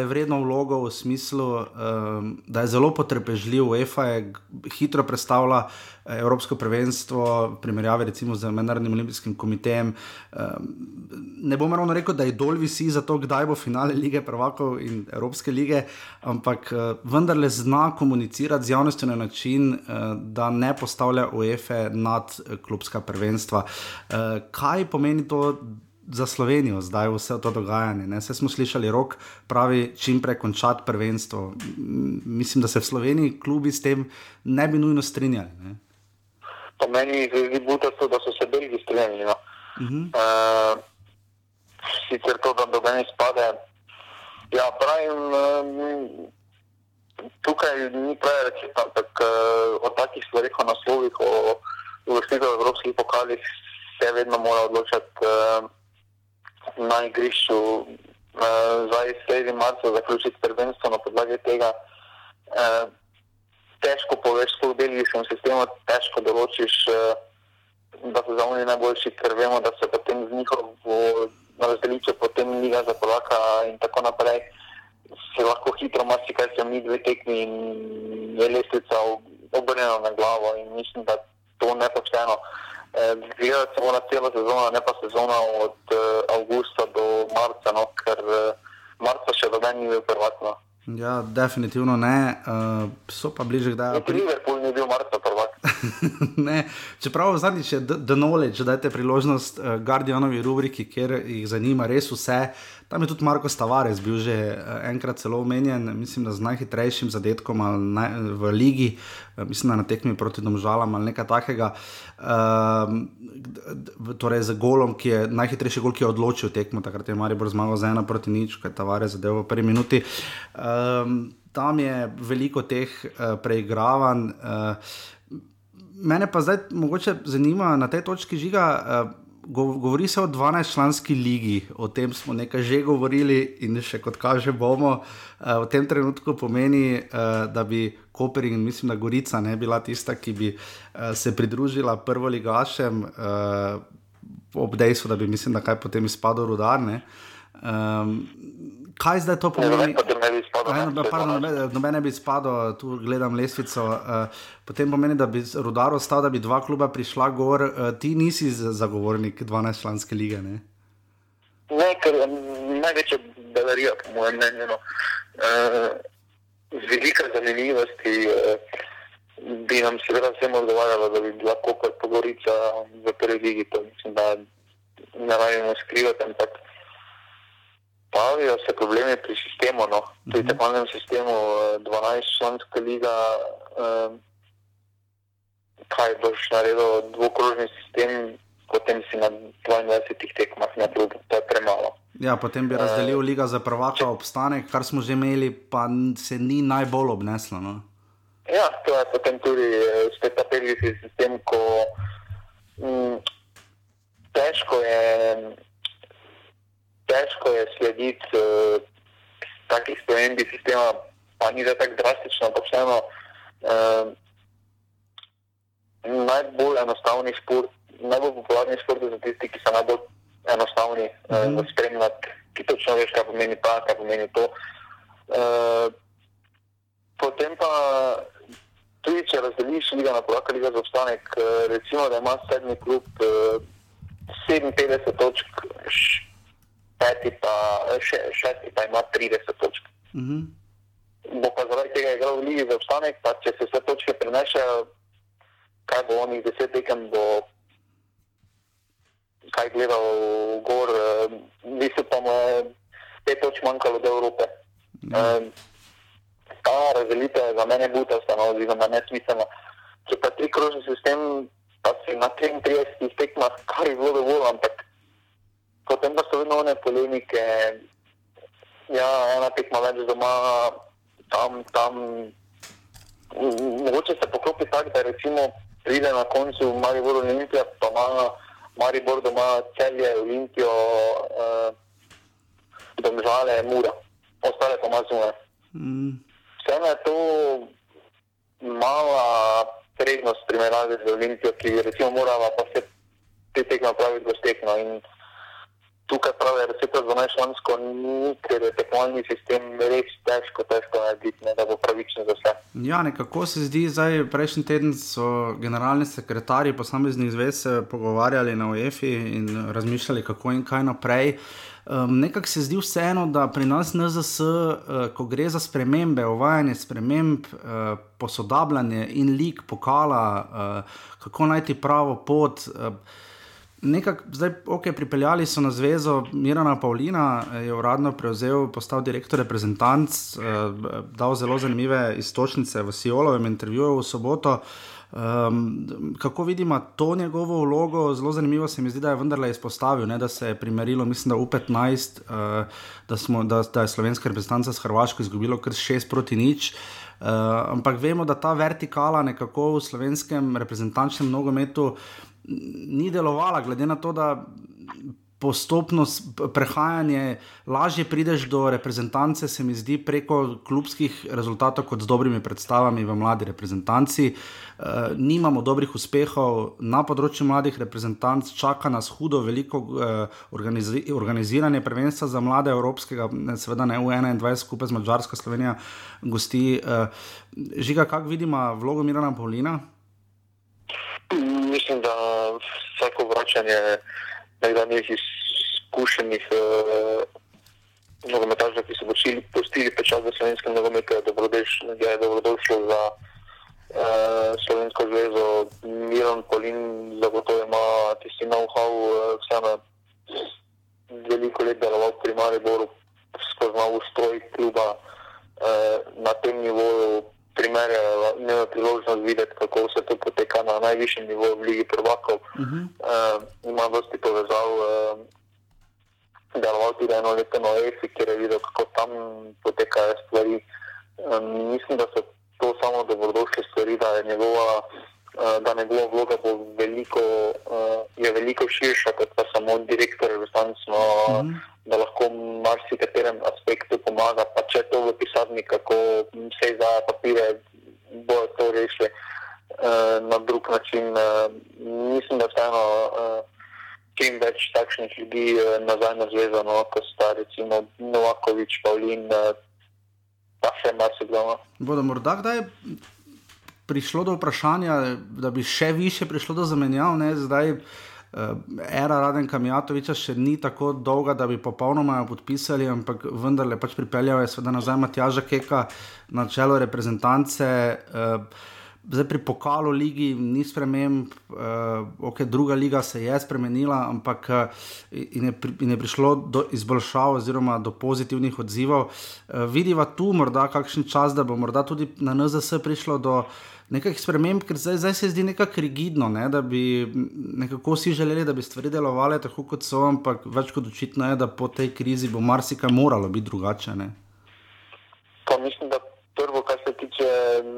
vredno vlogo v smislu, um, da je zelo potrpežljiv. UEFA je hitro predstavila eh, Evropsko prvenstvo, v primerjavi recimo z Mednarodnim olimpijskim komitejem. Um, ne bom ravno rekel, da je dol visi za to, kdaj bo finale lige prvakov in Evropske lige, ampak uh, vendarle zna komunicirati z javnostjo na način, uh, da ne postavlja UEFA nad klubska prvenstva. Uh, kaj pomeni to? Za Slovenijo zdaj vse to dogajanje. Vse smo slišali, rok pravi, čim prej končati prvenstvo. Mislim, da se v Sloveniji klubi s tem ne bi nujno strinjali. Ne? Po meni je zdi butasto, da so se bili strinjali. No. Uh -huh. uh, sicer to, da do meni spade. Ja, pravim, uh, tukaj ni pravi reči, ampak uh, o takih stvarih, o naslovih, o uvrstitev evropskih pokalih se vedno mora odločati. Uh, na igrišču uh, zdaj sredi marca zaključiti prvenstvo na podlagi tega. Uh, težko poveš, v belgijskem sistemu težko določiš, uh, da so za oni najboljši, ker vemo, da se potem z njihovo razdelijo, potem liga za polaka in tako naprej. Se lahko hitro marsikaj se mi dve tekmi in je lestvica obrnjena na glavo in mislim, da to ne pošteno. Uh, gledati samo na celo sezono, ne pa sezono od uh, avgusta do marca, no, ker uh, marca še meni ni bil prvotno. Ja, definitivno ne, uh, so pa bliže, da je. Tudi Liverpool ni bil marca prvak. ne, čeprav zadnjič je The Knowledge, da dajte priložnost uh, Guardianovi rubriki, ker jih zanima res vse. Tam je tudi Marko Stavares bil že eh, enkrat celo omenjen, mislim, da z najhitrejšim zadetkom naj, v ligi, eh, mislim, da na tekmi proti Domžalam ali nekaj takega. Um, torej, za golom, ki je najhitrejši gol, ki je odločil tekmo, takrat je Maribor zmagal za ena proti nič, kaj Tavares zadeval v prvi minuti. Um, tam je veliko teh uh, preigravanj. Uh, mene pa zdaj mogoče zanima na tej točki žiga. Uh, govori se o 12-članski ligi, o tem smo nekaj že govorili in še kot kaže bomo. Eh, v tem trenutku pomeni, eh, da bi Koper in mislim, da Gorica ne bila tista, ki bi eh, se pridružila prvo ligašem, ob dejstvu, da bi mislim, da kaj potem izpadlo rudarne. Um, kaj zdaj to pomeni? Noben ne bi spadal, tu gledam lesvico. Uh, potem pomeni, da bi rudar ostal, da bi dva kluba prišla gor. Uh, ti nisi zagovornik 12-članske lige. Ne, ne ker največja belarija, po mojem mnenju. No. Uh, z velika zanimivosti. Uh, Bi nam seveda vsem odgovarjalo, da bi bila Koper pogorica v prvi ligi. To mislim, da ne rabimo skrivati, ampak Pavijo se problemi pri sistemu, no. pri mhm. tekmovalnem sistemu, 12-članska liga. Um, kaj boš naredil, dvokrožni sistem, potem si na 22 tekmah na drugi, to je premalo. Ja, potem bi razdelil uh, liga za prvaka obstanek, kar smo že imeli, pa se ni najbolj obneslo. No. Ja, to je potem tudi eh, spet ta pelgijski sistem, ko m, mm, težko je težko je slediti uh, takih spremembi sistema, pa ni za tako drastično, ampak vseeno uh, najbolj enostavni šport, najbolj popularni šport za tisti, ki so najbolj enostavni mm -hmm. uh, spremljati, ki točno veš, kaj pomeni ta, kaj pomeni to. Uh, potem pa tudi, če razdeliš liga na polaka, liga za obstanek, uh, recimo, da ima sedmi klub uh, 57 točk peti pa, še, šesti pa ima 30 točk. Uh mhm. -huh. Bo pa zaradi tega igral v Ligi za obstanek, pa če se vse točke prenešajo, kaj bo onih deset tekem, bo kaj gledal gor, mislim pa mu je pet točk manjkalo do Evrope. Uh -huh. um, ta razdelitev je za mene butasta, no, oziroma nesmiselna. če pa tri krožni sistem, pa si na 33 tekmah, kar je bilo dovolj, ampak potem pa so vedno one polemike. Ja, ena tekma več doma, tam, tam. Mogoče se poklopi tako, da recimo pride na koncu Maribor Olimpija, pa ima Maribor doma celje Olimpijo, uh, domžale, mura, ostale pa ima zunaj. Mm. Vseeno je to mala prednost primerjave z Olimpijo, ki recimo morala pa se te tekme praviti gostekno. In tukaj pravi, da se to za najšlansko ni, ker je tekmovalni sistem res težko, težko narediti, ne, da bo pravično za vse. Ja, nekako se zdi, zdaj prejšnji teden so generalni sekretarji posameznih zvez se pogovarjali na UEFI in razmišljali, kako in kaj naprej. Um, Nekako se zdi vseeno, da pri nas NZS, uh, ko gre za spremembe, uvajanje sprememb, uh, posodabljanje in lik pokala, uh, kako najti pravo pot. Uh, Nekako, zdaj, ok, pripeljali so na zvezo Mirana Pavlina, je uradno prevzel, postal direktor reprezentanc, eh, dal zelo zanimive istočnice v Sijolovem intervjuju v soboto. Um, kako vidimo to njegovo vlogo, zelo zanimivo se mi zdi, da je vendarle izpostavil, ne, da se je primerilo, mislim, da v 15, uh, da, smo, da, da je slovenska reprezentanca s Hrvaško izgubila kar 6 proti nič. Uh, ampak vemo, da ta vertikala nekako v slovenskem reprezentančnem nogometu ni delovala, glede na to, da postopno prehajanje, lažje prideš do reprezentance, se mi zdi, preko klubskih rezultatov, kot z dobrimi predstavami v mladi reprezentanci. Uh, nimamo dobrih uspehov na področju mladih reprezentanc, čaka nas hudo, veliko uh, organizi organiziranje prvenstva za mlade evropskega, seveda ne v 21, skupaj z Mačarsko, Slovenijo, gosti. Uh, žiga, kako vidimo vlogo Mirana Paulina? Mislim, da vsako vračanje nekdanjih izkušenih uh, nogometašov, ki so počili, postili pečat za slovenske nogomete, je dobrodošlo za uh, slovensko zvezo. Miran Polin zagotovo ima tisti know-how, uh, vseeno veliko let deloval pri Mariboru, spoznal ustroj kluba uh, na tem nivoju primerjajo, imajo priložnost videti, kako se to poteka na najvišjem nivoju v Ligi Prvakov. Uh -huh. uh, ima dosti povezav, uh, deloval tudi eno leto na EFI, kjer je videl, kako tam potekajo stvari. Um, mislim, da so to samo dobrodošle stvari, da je njegova, da njegova vloga bo veliko, uh, je veliko širša kot pa samo direktor, resnično. Uh -huh da lahko marsikaterem aspektu pomaga, pa če to v pisarni, kako se izdaja papire, bojo to rešili uh, na drug način. Uh, mislim, da vseeno uh, čim več takšnih ljudi nazaj na zvezo, no, kot sta recimo Novakovič, Pavlin, pa še marsikdo. No. Bodo morda kdaj prišlo do vprašanja, da bi še više prišlo do zamenjav, ne zdaj. Uh, era Raden Kamijatoviča še ni tako dolga, da bi popolnoma jo podpisali, ampak vendarle pač pripeljal je seveda nazaj Matjaža Keka na čelo reprezentance. Uh, zdaj pri pokalu ligi ni sprememb, uh, ok, druga liga se je spremenila, ampak uh, in je, pri, in je prišlo do izboljšav oziroma do pozitivnih odzivov. Uh, vidiva tu morda kakšen čas, da bo morda tudi na NZS prišlo do nekaj sprememb, ker zdaj, zdaj se zdi nekako rigidno, ne? da bi nekako vsi želeli, da bi stvari delovale tako, kot so, ampak več kot očitno je, da po tej krizi bo marsikaj moralo biti drugače. Pa mislim, da prvo, kar se tiče,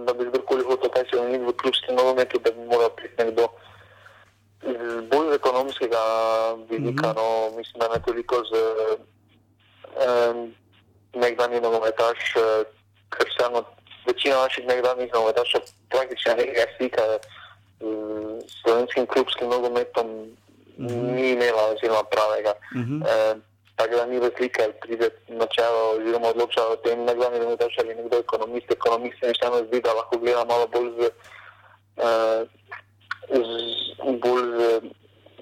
da bi kdorkoli hotel, kaj se je v klubskem nogometu, da bi moral priti nekdo. Bolj z ekonomskega vidika, mm -hmm. no, mislim, da ne toliko z um, nekdanjim nogometašem, eh, ker se eno večina naših nekdanjih nogometašov praktično nekaj stika s slovenskim klubskim nogometom mm -hmm. ni imela oziroma pravega. Mm -hmm. e, tako da ni razlike, ali pride na čelo oziroma odloča o tem nekdanji nogometaš ali nekdo ekonomist. Ekonomist se mi še eno zdi, da lahko gleda malo bolj z, e, z bolj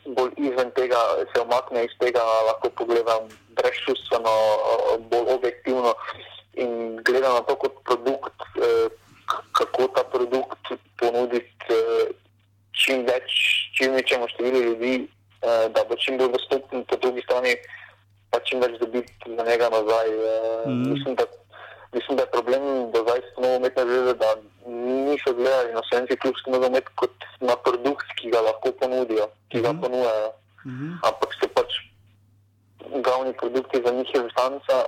z bolj izven tega, se omakne iz tega, lahko pogledam brezčustveno, bolj objektivno in gleda na to kot produkt, eh, kako ta produkt ponuditi eh, čim več, čim večjemu številu ljudi, eh, da bo čim bolj dostopen, po drugi strani pa čim več dobiti za njega nazaj. Mm. Mislim, da, mislim, da je problem do zdaj samo umetne zveze, da niso gledali na vse slovenski klubski nogomet kot na produkt, ki ga lahko ponudijo, ki ga Mhm. ponujajo. Mhm. Ampak so pač glavni produkti za njih instanca,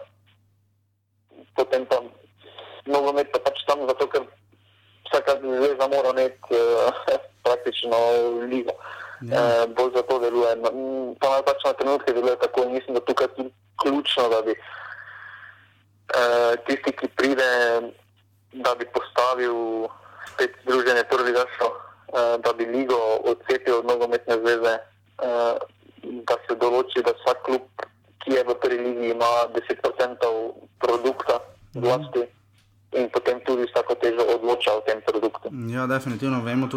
potem pa nogomet pa pač tam zato, ker vsaka zveza mora imeti eh, praktično ligo. Ja. Eh, bolj zato deluje. Na- m, Pa naj pač na trenutke deluje tako in mislim, da tukaj je tudi ključno, da bi eh, tisti, ki pride, da bi postavil spet združenje prvih gašov, eh, da bi ligo odcepil od nogometne zveze, eh, da se določi, da vsak klub, ki je v prvi ligi, ima 10% produkta v lasti in potem tudi vsako težo odloča o tem produktu. Ja, definitivno vemo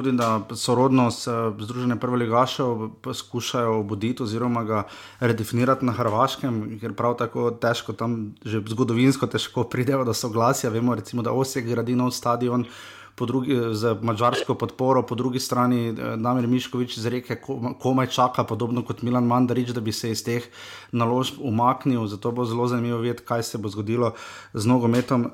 sorodno s eh, Združenjem prvoligašev poskušajo obuditi oziroma ga redefinirati na Hrvaškem, ker prav tako težko tam, že zgodovinsko težko pridejo do soglasja. Vemo recimo, da Osijek gradi nov stadion. Drugi, z mačarsko podporo, po drugi strani eh, Damir Miškovič z reke ko- komaj čaka, podobno kot Milan Mandarič, da bi se iz teh naložb umaknil. Zato bo zelo zanimivo videti, kaj se bo zgodilo z nogometom.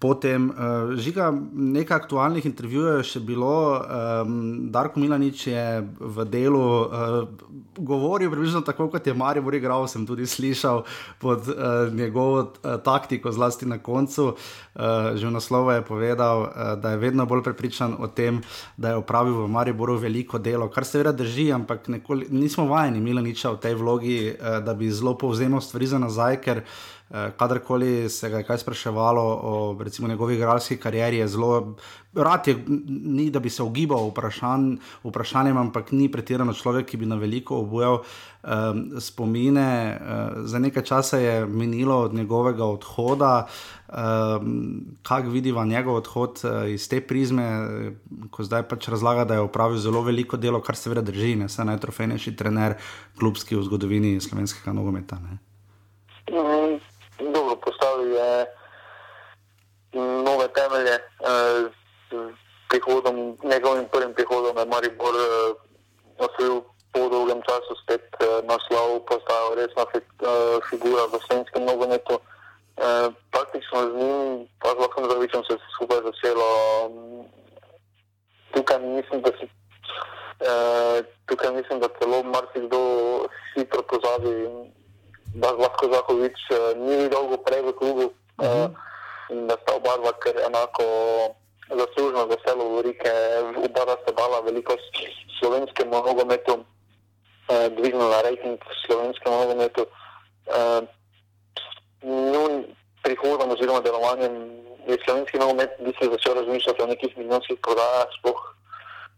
Potem, uh, žiga, nekaj aktualnih intervjujev je še bilo. Um, Darko Milanič je v delu uh, govoril približno tako, kot je Marijo igral. Sem tudi slišal pod uh, njegovo uh, taktiko, zlasti na koncu. Uh, že v naslovu je povedal, uh, da je vedno bolj prepričan o tem, da je opravil v Mariboru veliko delo, kar seveda drži, ampak nekoli, nismo vajeni Milaniča v tej vlogi, uh, da bi zelo povzemal stvari za nazaj. Ker, Kadarkoli se ga je kaj spraševalo o recimo, njegovi igralski karieri, je zelo rad, je, ni da bi se ogibal vprašanj, vprašanjem, ampak ni pretirano človek, ki bi na veliko obujal um, spomine. Uh, za nekaj časa je minilo od njegovega odhoda. Um, kaj vidiva njegov odhod uh, iz te prizme, eh, ko zdaj pač razlaga, da je opravil zelo veliko delo, kar seveda drži, ne saj najtrofejnejši trener klubski v zgodovini slovenskega nogometa. Ne? Mm, Dobro, postavil je nove temelje. eh, Z prihodom, njegovim prvim prihodom je Maribor eh, osvojil po dolgem času spet eh, naslov, postal resna fi- eh, figura v slovenskem nogometu. Eh, Praktično z njim, pa z Lahkom Zavičem se je skupaj začelo. mm, Tukaj mislim, da si eh, tukaj mislim, da celo marsikdo hitro pozabi da Zahovič uh, ni dolgo prej v klubu uh -huh. uh, in da sta oba dva kar enako zaslužno za vse lovorike. Oba dva sta dala veliko slovenskemu nogometu, uh, dvignila rejting slovenskemu nogometu. Uh, njun prihodom oziroma delovanjem je slovenski nogomet bi se začel razmišljati o nekih milijonskih prodajah, sploh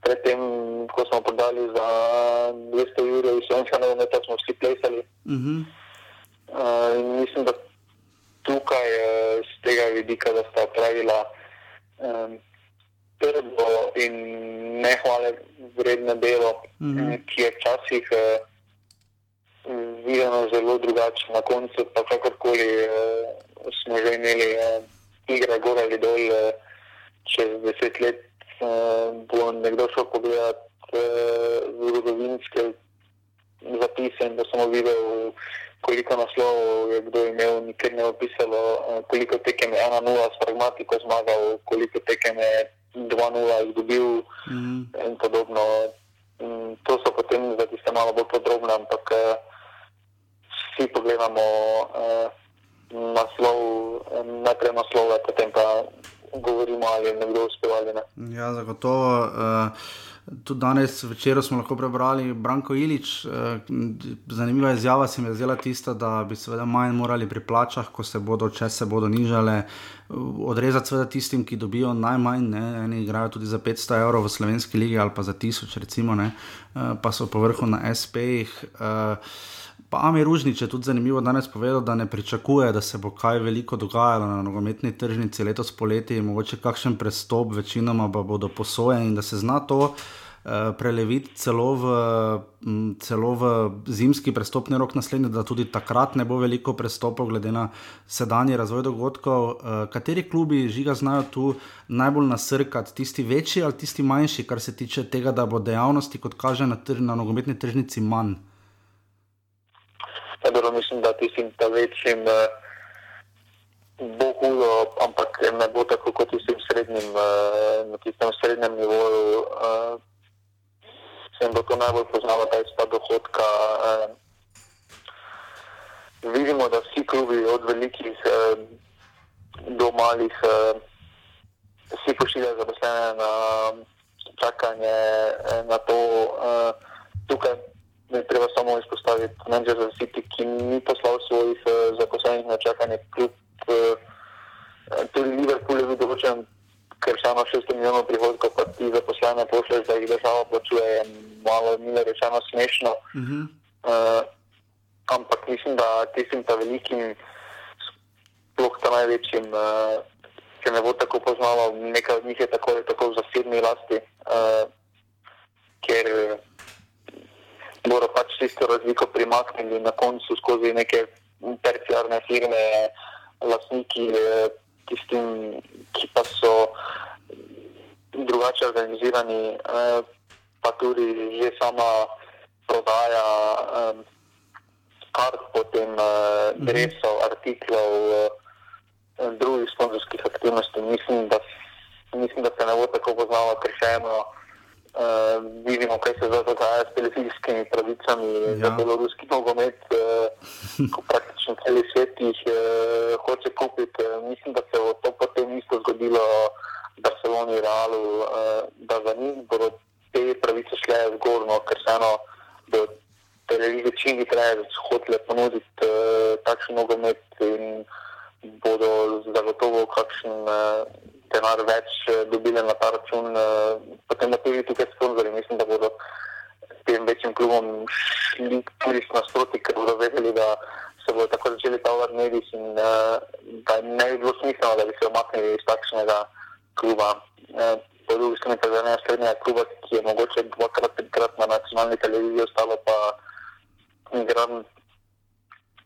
predtem, ko smo prodali za 200 jurjev iz slovenskega nogometa, smo vsi plesali. Uh -huh. Uh, in mislim, da tukaj z tega vidika, da sta pravila um, trdo in nehvale vredne delo, mm -hmm. ki je včasih uh, videno zelo drugače. Na koncu pa kakorkoli uh, smo že imeli uh, igre gor ali dol, uh, čez deset let uh, bo nekdo šel pogledat uh, zgodovinske zapise in da samo videl, koliko naslovov je kdo imel, nikjer ne opisalo, eh, koliko tekem je 1-0 s pragmatiko zmagal, koliko tekem je 2-0 izgubil Mhm. in podobno. Mm, To so potem za tiste malo bolj podrobne, ampak eh, vsi pogledamo eh, naslov, najprej naslove, potem pa govorimo, ali je nekdo uspel ali ne. Ja, zagotovo. Uh, tudi danes večer smo lahko prebrali Branko Ilič. Uh, zanimiva izjava se mi je zdela tista, da bi seveda manj morali pri plačah, ko se bodo, če se bodo nižale, uh, odrezati seveda tistim, ki dobijo najmanj. Ne? Eni igrajo tudi za 500 evrov v slovenski ligi ali pa za 1000, recimo, ne? uh, pa so povrhu na SP-jih. Uh, Pa Ami Ružnič je tudi zanimivo danes povedal, da ne pričakuje, da se bo kaj veliko dogajalo na nogometni tržnici letos poleti, mogoče kakšen prestop, večinoma pa bodo posojeni in da se zna to uh, preleviti celo v, celo v zimski prestopni rok naslednji, da tudi takrat ne bo veliko prestopov, glede na sedanji razvoj dogodkov. Uh, kateri klubi žiga znajo tu najbolj nasrkati, tisti večji ali tisti manjši, kar se tiče tega, da bo dejavnosti, kot kaže na, tr na nogometni tržnici, manj? Ja, dobro, mislim, da tistim ta večjim uh, bo hudo, ampak ne bo tako kot tistim srednjim, uh, na tistem srednjem nivoju. Uh, se jim bo to najbolj poznalo, ta izpad dohodka. Uh, vidimo, da vsi klubi, od velikih uh, do malih, uh, vsi pošiljajo zaposlene na čakanje na to. Uh, tukaj je treba samo izpostaviti Manchester City, ki ni poslal svojih uh, zaposlenih na čakanje. Kljub, uh, tudi Liverpool je bil določen, ker ima 600 milijonov prihodkov, pa ti zaposlene pošlje, da jih država plačuje, je malo, milo rečeno, smešno. Uh -huh. uh, ampak mislim, da tistim ta velikim, sploh ta največjim, uh, ki ne bo tako poznalo, nekaj od njih je tako ali tako v zasebni lasti, uh, ker mora pač tisto razliko primakniti na koncu skozi neke terciarne firme, lastniki, uh, tistim, ki pa so drugače organizirani, uh, pa tudi že sama prodaja. Um, kart, potem uh, dresov, artiklov, drugih sponzorskih aktivnosti. Mislim da, mislim, da se ne bo tako poznalo, ker še eno uh, vidimo, kaj se zdaj dogaja s televizijskimi pravicami ja. za beloruski nogomet, uh, ko praktično cel svet jih uh, hoče kupiti. Uh, mislim, da se bo to potem isto zgodilo v Barceloni, Realu, uh, da za njih bodo te pravice šle zgorno, ker se eno televizije čim hitreje hotele ponuditi uh, takšen nogomet in bodo zagotovo kakšen uh, denar več uh, dobili na ta račun. Uh, potem pa tudi tukaj sponzorji, mislim, da bodo tem večjim klubom šli tudi nasproti, ker bodo vedeli, da se bodo tako začeli ta uvod mediji in uh, da ne bi bilo smiselno, da bi se omaknili iz takšnega kluba. Uh, Po drugi strani pa je ena srednja kluba, ki je mogoče dvakrat, petkrat na nacionalni televiziji, ostalo pa igram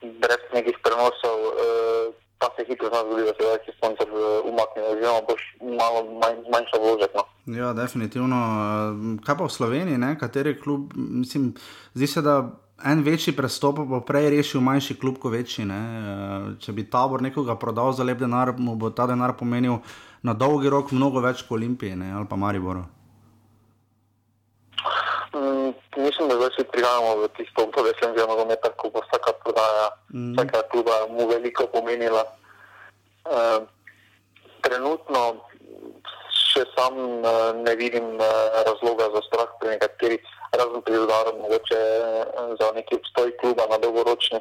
brez nekih prenosov, uh, pa se hitro zna zgoditi, da se več sponzor umakne, oziroma boš malo manj, manjša vložek. No. Ja, definitivno. Eh, kaj pa v Sloveniji, ne? kateri klub, mislim, zdi se, da. En večji prestop bo prej rešil manjši klub, kot večji. Ne? Če bi tabor nekoga prodal za lep denar, mu bo ta denar pomenil na dolgi rok mnogo več kot Olimpije ali pa Mariboro. Mm, mislim, da zdaj se prihajamo v tisto obdobje, že nogometa, ko bo vsaka prodaja, mm. vsaka kluba mu veliko pomenila. Uh, trenutno še sam uh, ne vidim uh, razloga za strah pri nekaterih, razen pri udaru, mogoče uh, za neki obstoj kluba na dolgoročni.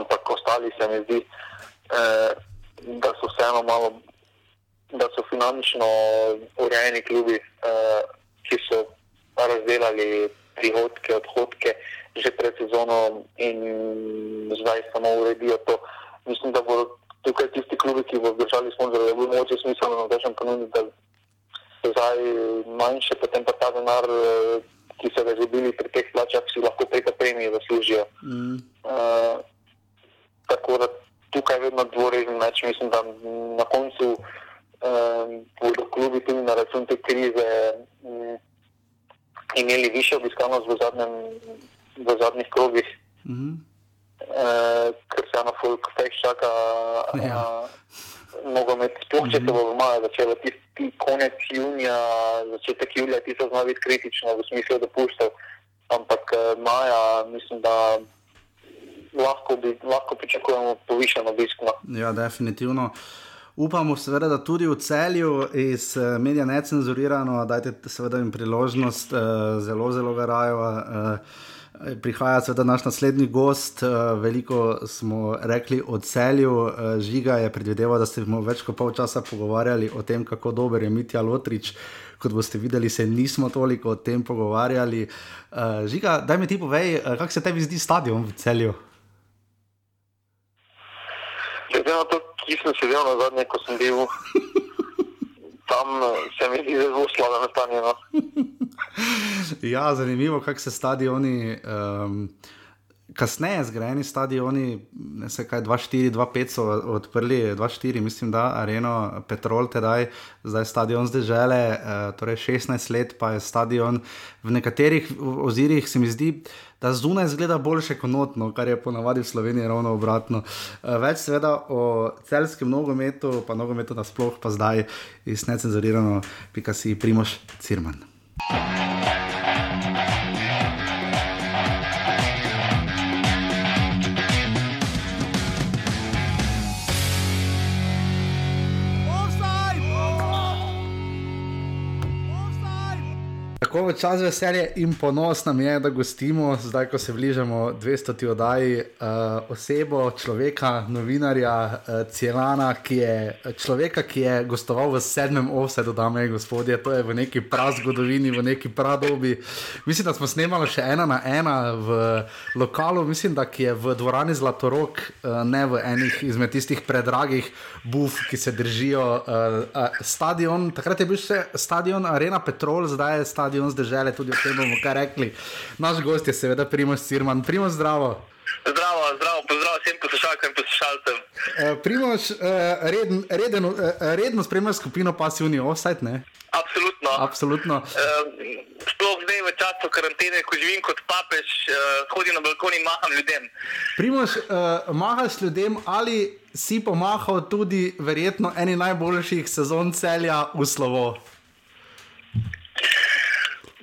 Ampak ostali se mi zdi, uh, da so vseeno malo, da so finančno urejeni klubi, uh, ki so razdelali prihodke, odhodke že pred sezono in zdaj samo uredijo to. Mislim, da bodo tukaj tisti klubi, ki bodo držali sponzorje, da bo mogoče smiselno, da rečem ponuditi, da se zdaj manjše, potem pa ta denar, ki so ga izgubili pri teh plačah, si lahko preko premije zaslužijo. Mm. Uh, tako da tukaj je vedno dvorežni meč. Mislim, da na koncu uh, bodo klubi tudi na račun te krize. Um, imeli više obiskanost v, zadnjem, v zadnjih krogih, mm -hmm. uh, ker se eno folk fajn čaka. Ja. Mogo imeti, sploh če se mhm. bo v maju začelo, ti konec junija, začetek julija, ti so znali biti kritični v smislu dopustov, ampak uh, maja mislim, da lahko, bi, lahko pričakujemo povišen obisk. No. Ja, definitivno. Uh, Upamo, seveda, da tudi v celju iz uh, medija ne cenzurirano, da je seveda jim priložnost, uh, zelo, zelo garajo. Uh, prihaja seveda naš naslednji gost, veliko smo rekli o celju, žiga je predvideval, da ste bomo več kot pol časa pogovarjali o tem, kako dober je Mitja Lotrič. Kot boste videli, se nismo toliko o tem pogovarjali. Žiga, daj mi ti povej, kako se tebi zdi stadion v celju? Glede ki sem sedel na zadnje, ko sem bil tam, se mi zdi zelo slabo stanje. No. ja, zanimivo, kako se stadioni. Um, kasneje zgrajeni stadioni, ne se kaj, 2-4, 2-5 so odprli, 2-4, mislim, da Areno Petrol tedaj, zdaj stadion zdaj žele, uh, torej 16 let pa je stadion. V nekaterih ozirih se mi zdi, da zunaj zgleda boljše kot notno, kar je ponavadi v Sloveniji ravno obratno. Uh, več seveda o celskem nogometu, pa nogometu nasploh, pa zdaj iz necenzurirano, pika si Primoš Cirman. Tako v čas veselje in ponos nam je, da gostimo, zdaj ko se bližamo 200. oddaji, uh, osebo, človeka, novinarja, uh, Cielana, ki je človeka, ki je gostoval v sedmem offsetu, dame in gospodje, to je v neki prazgodovini, v neki pradobi. Mislim, da smo snemali še ena na ena v lokalu, mislim, da je v dvorani Zlatorok, uh, ne v enih izmed tistih predragih buf, ki se držijo. Uh, uh, stadion, takrat je bil še stadion Arena Petrol, zdaj je stadion stadion zdržali, tudi o tem bomo kaj rekli. Naš gost je seveda Primoš Sirman. Primoš, zdravo. Zdravo, zdravo, pozdrav vsem poslušalcem in poslušalcem. E, Primoš, e, reden, reden, e, redno spremljaš skupino Passivni Offside, ne? Absolutno. Absolutno. E, sploh zdaj v času karantene, ko živim kot papež, e, hodim na balkon in maham ljudem. Primoš, e, mahaš ljudem ali si pomahal tudi verjetno eni najboljših sezon celja v slovo?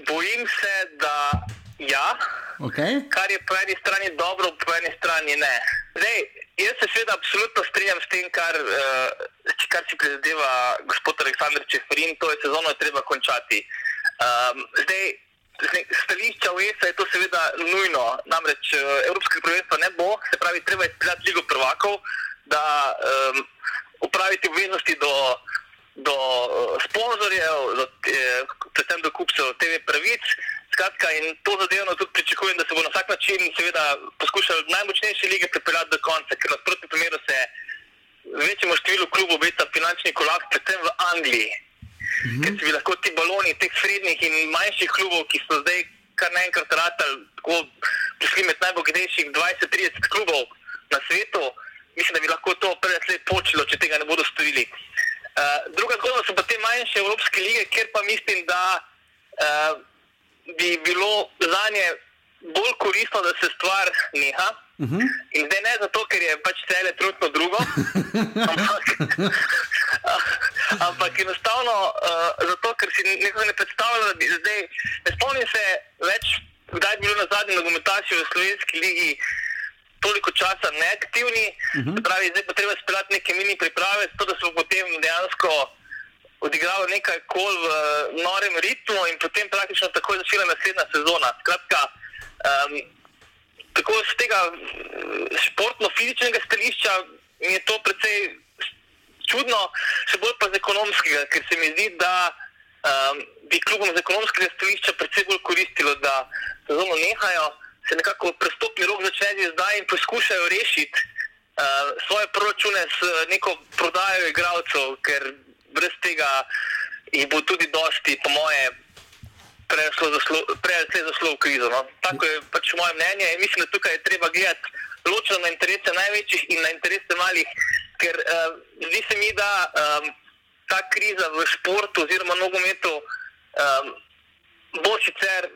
Bojim se, da ja. Okay. Kar je po eni strani dobro, po eni strani ne. Zdaj, jaz se seveda absolutno strinjam s tem, kar, uh, kar si prizadeva gospod Aleksandr Čeferin, to je sezono je treba končati. Um, zdaj, stališča UEFA je to seveda nujno, namreč uh, Evropskega prvenstva ne bo, se pravi, treba je izpeljati Ligo prvakov, da um, upraviti obveznosti do do uh, sponzorjev, do, eh, predvsem do kupcev TV pravic. Skratka, in to zadevno tudi pričakujem, da se bo na vsak način poskušal najmočnejše lige pripeljati do konca, ker nasprotno primeru se večjemu številu klubov obeta finančni kolaps, predvsem v Angliji. -hmm. Ker si bi lahko ti baloni teh srednjih in manjših klubov, ki so zdaj kar naenkrat ratali, tako prišli med najbogatejših 20-30 klubov na svetu, mislim, da bi lahko to pred let počelo, če tega ne bodo storili. Uh, druga zgodba so pa te manjše evropske lige, kjer pa mislim, da uh, bi bilo za nje bolj koristno, da se stvar neha. Uh mhm. -huh. In zdaj ne zato, ker je pač cele trudno drugo, ampak, ampak enostavno uh, zato, ker si nekaj ne predstavlja, da bi zdaj, ne spomnim se več, kdaj bi bilo na zadnjem nogometašu v slovenski ligi toliko časa neaktivni, uh mhm. -huh. pravi, zdaj pa treba speljati neke mini priprave, zato da smo potem dejansko odigrali nekaj kol v norem ritmu in potem praktično takoj začela naslednja sezona. Skratka, um, tako z tega športno-fizičnega stališča je to precej čudno, še bolj pa z ekonomskega, ker se mi zdi, da um, bi klubom z ekonomskega stališča precej bolj koristilo, da sezono nehajo se nekako prestopni rok začne zdaj in poskušajo rešiti uh, svoje proračune s neko prodajo igralcev, ker brez tega jih bo tudi dosti, po moje, prejeli zaslo v krizo. No? Tako je pač moje mnenje in mislim, da tukaj je treba gledati ločeno na interese največjih in na interese malih, ker uh, zdi se mi, da um, ta kriza v športu oziroma nogometu um, bo sicer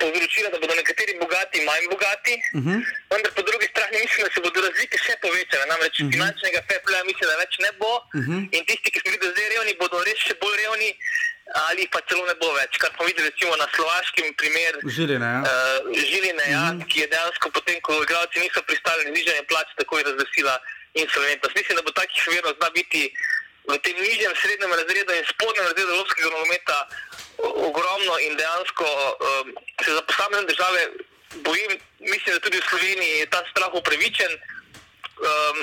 povzročila, da bodo nekateri bogati manj bogati, uh mhm. -huh. vendar po drugi strani mislim, da se bodo razlike še povečale. Namreč uh mhm. -huh. finančnega fepla mislim, da več ne bo uh mhm. -huh. in tisti, ki smo bili zdaj revni, bodo res še bolj revni. Ali pa celo ne bo več, kar smo videli recimo, na slovaškem primeru Žiline, ja. uh, Žiline ja, mm -hmm. ki je dejansko potem, ko igralci niso pristali na znižanje plač, tako je razglasila insolventnost. Mislim, da bo takih verov zna biti v tem nižjem srednjem razredu in spodnjem razredu evropskega nogometa ogromno in dejansko um, se za posamezne države bojim, mislim, da tudi v Sloveniji je ta strah upravičen. Um,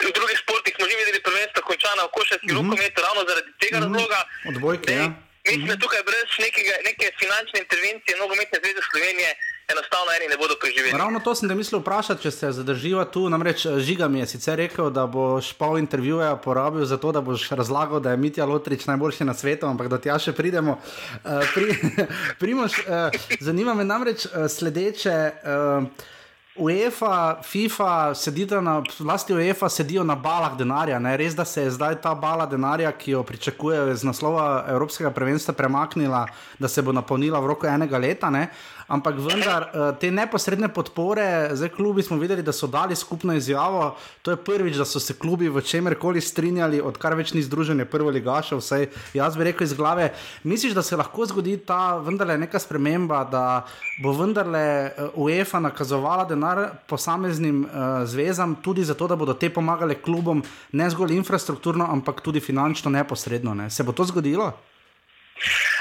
v drugih športih smo že videli prvenstvo končano v košarki mm -hmm. rokometu ravno zaradi tega mm -hmm. razloga. Odbojke, ja. Mislim, da mhm. tukaj brez nekega, neke finančne intervencije nogometne zveze Slovenije enostavno eni ne bodo preživeli. Ravno to sem te mislil vprašati, če se zadrživa tu. Namreč eh, Žiga mi je sicer rekel, da boš pol intervjuja porabil za to, da boš razlagal, da je Mitja Lotrič najboljši na svetu, ampak da tja še pridemo. Uh, pri, primož, uh, zanima me namreč uh, sledeče. Uh, UEFA, FIFA, sedita na, vlasti UEFA sedijo na balah denarja. Ne? Res, da se je zdaj ta bala denarja, ki jo pričakujejo iz naslova Evropskega prvenstva, premaknila, da se bo napolnila v roku enega leta. Ne? Ampak vendar eh, te neposredne podpore, zdaj klubi smo videli, da so dali skupno izjavo. To je prvič, da so se klubi v čemer koli strinjali, odkar več ni združenje prvo ligaša, vsaj jaz bi rekel iz glave. Misliš, da se lahko zgodi ta vendarle neka sprememba, da bo vendarle eh, UEFA nakazovala denar posameznim uh, zvezam tudi zato, da bodo te pomagale klubom, ne zgolj infrastrukturno, ampak tudi finančno neposredno. Ne? Se bo to zgodilo?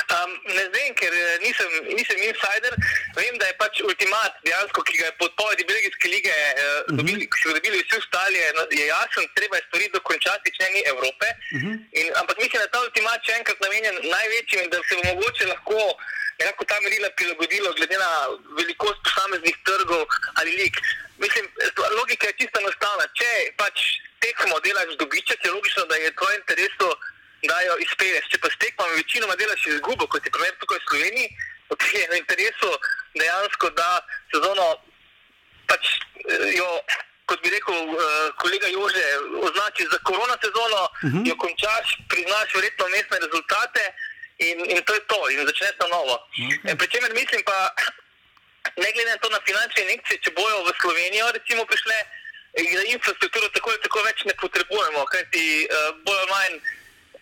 Um, ne vem, ker eh, nisem, nisem insider. Vem, da je pač ultimat, dejansko, ki ga je podpovedi Belgijske lige, uh, mhm. dobili, ki so ga dobili vsi ostali, je, je jasen, treba je stvari dokončati, če ni Evrope. Uh mhm. -huh. in, ampak mislim, da je ta ultimat še enkrat namenjen največjim in da se bo mogoče lahko nekako ta merila prilagodilo, glede na velikost posameznih trgov ali lik. Mislim, logika je čisto enostavna. Če pač tekmo delaš dobiček, je logično, da je tvoj interes da jo izpelješ. Če pa s tekmami večinoma delaš izgubo, kot je primer tukaj v Sloveniji, potem je v interesu dejansko, da sezono pač eh, jo. Kot bi rekel uh, kolega Jože, označi za korona sezono, uh mhm. -huh. jo končaš, priznaš verjetno mestne rezultate in, in to je to, in začneš na novo. Okay. Pričemer mislim pa, ne glede na to na finančne injekcije, če bojo v Slovenijo recimo prišle, za infrastrukturo tako ali tako več ne potrebujemo, kajti uh, bojo manj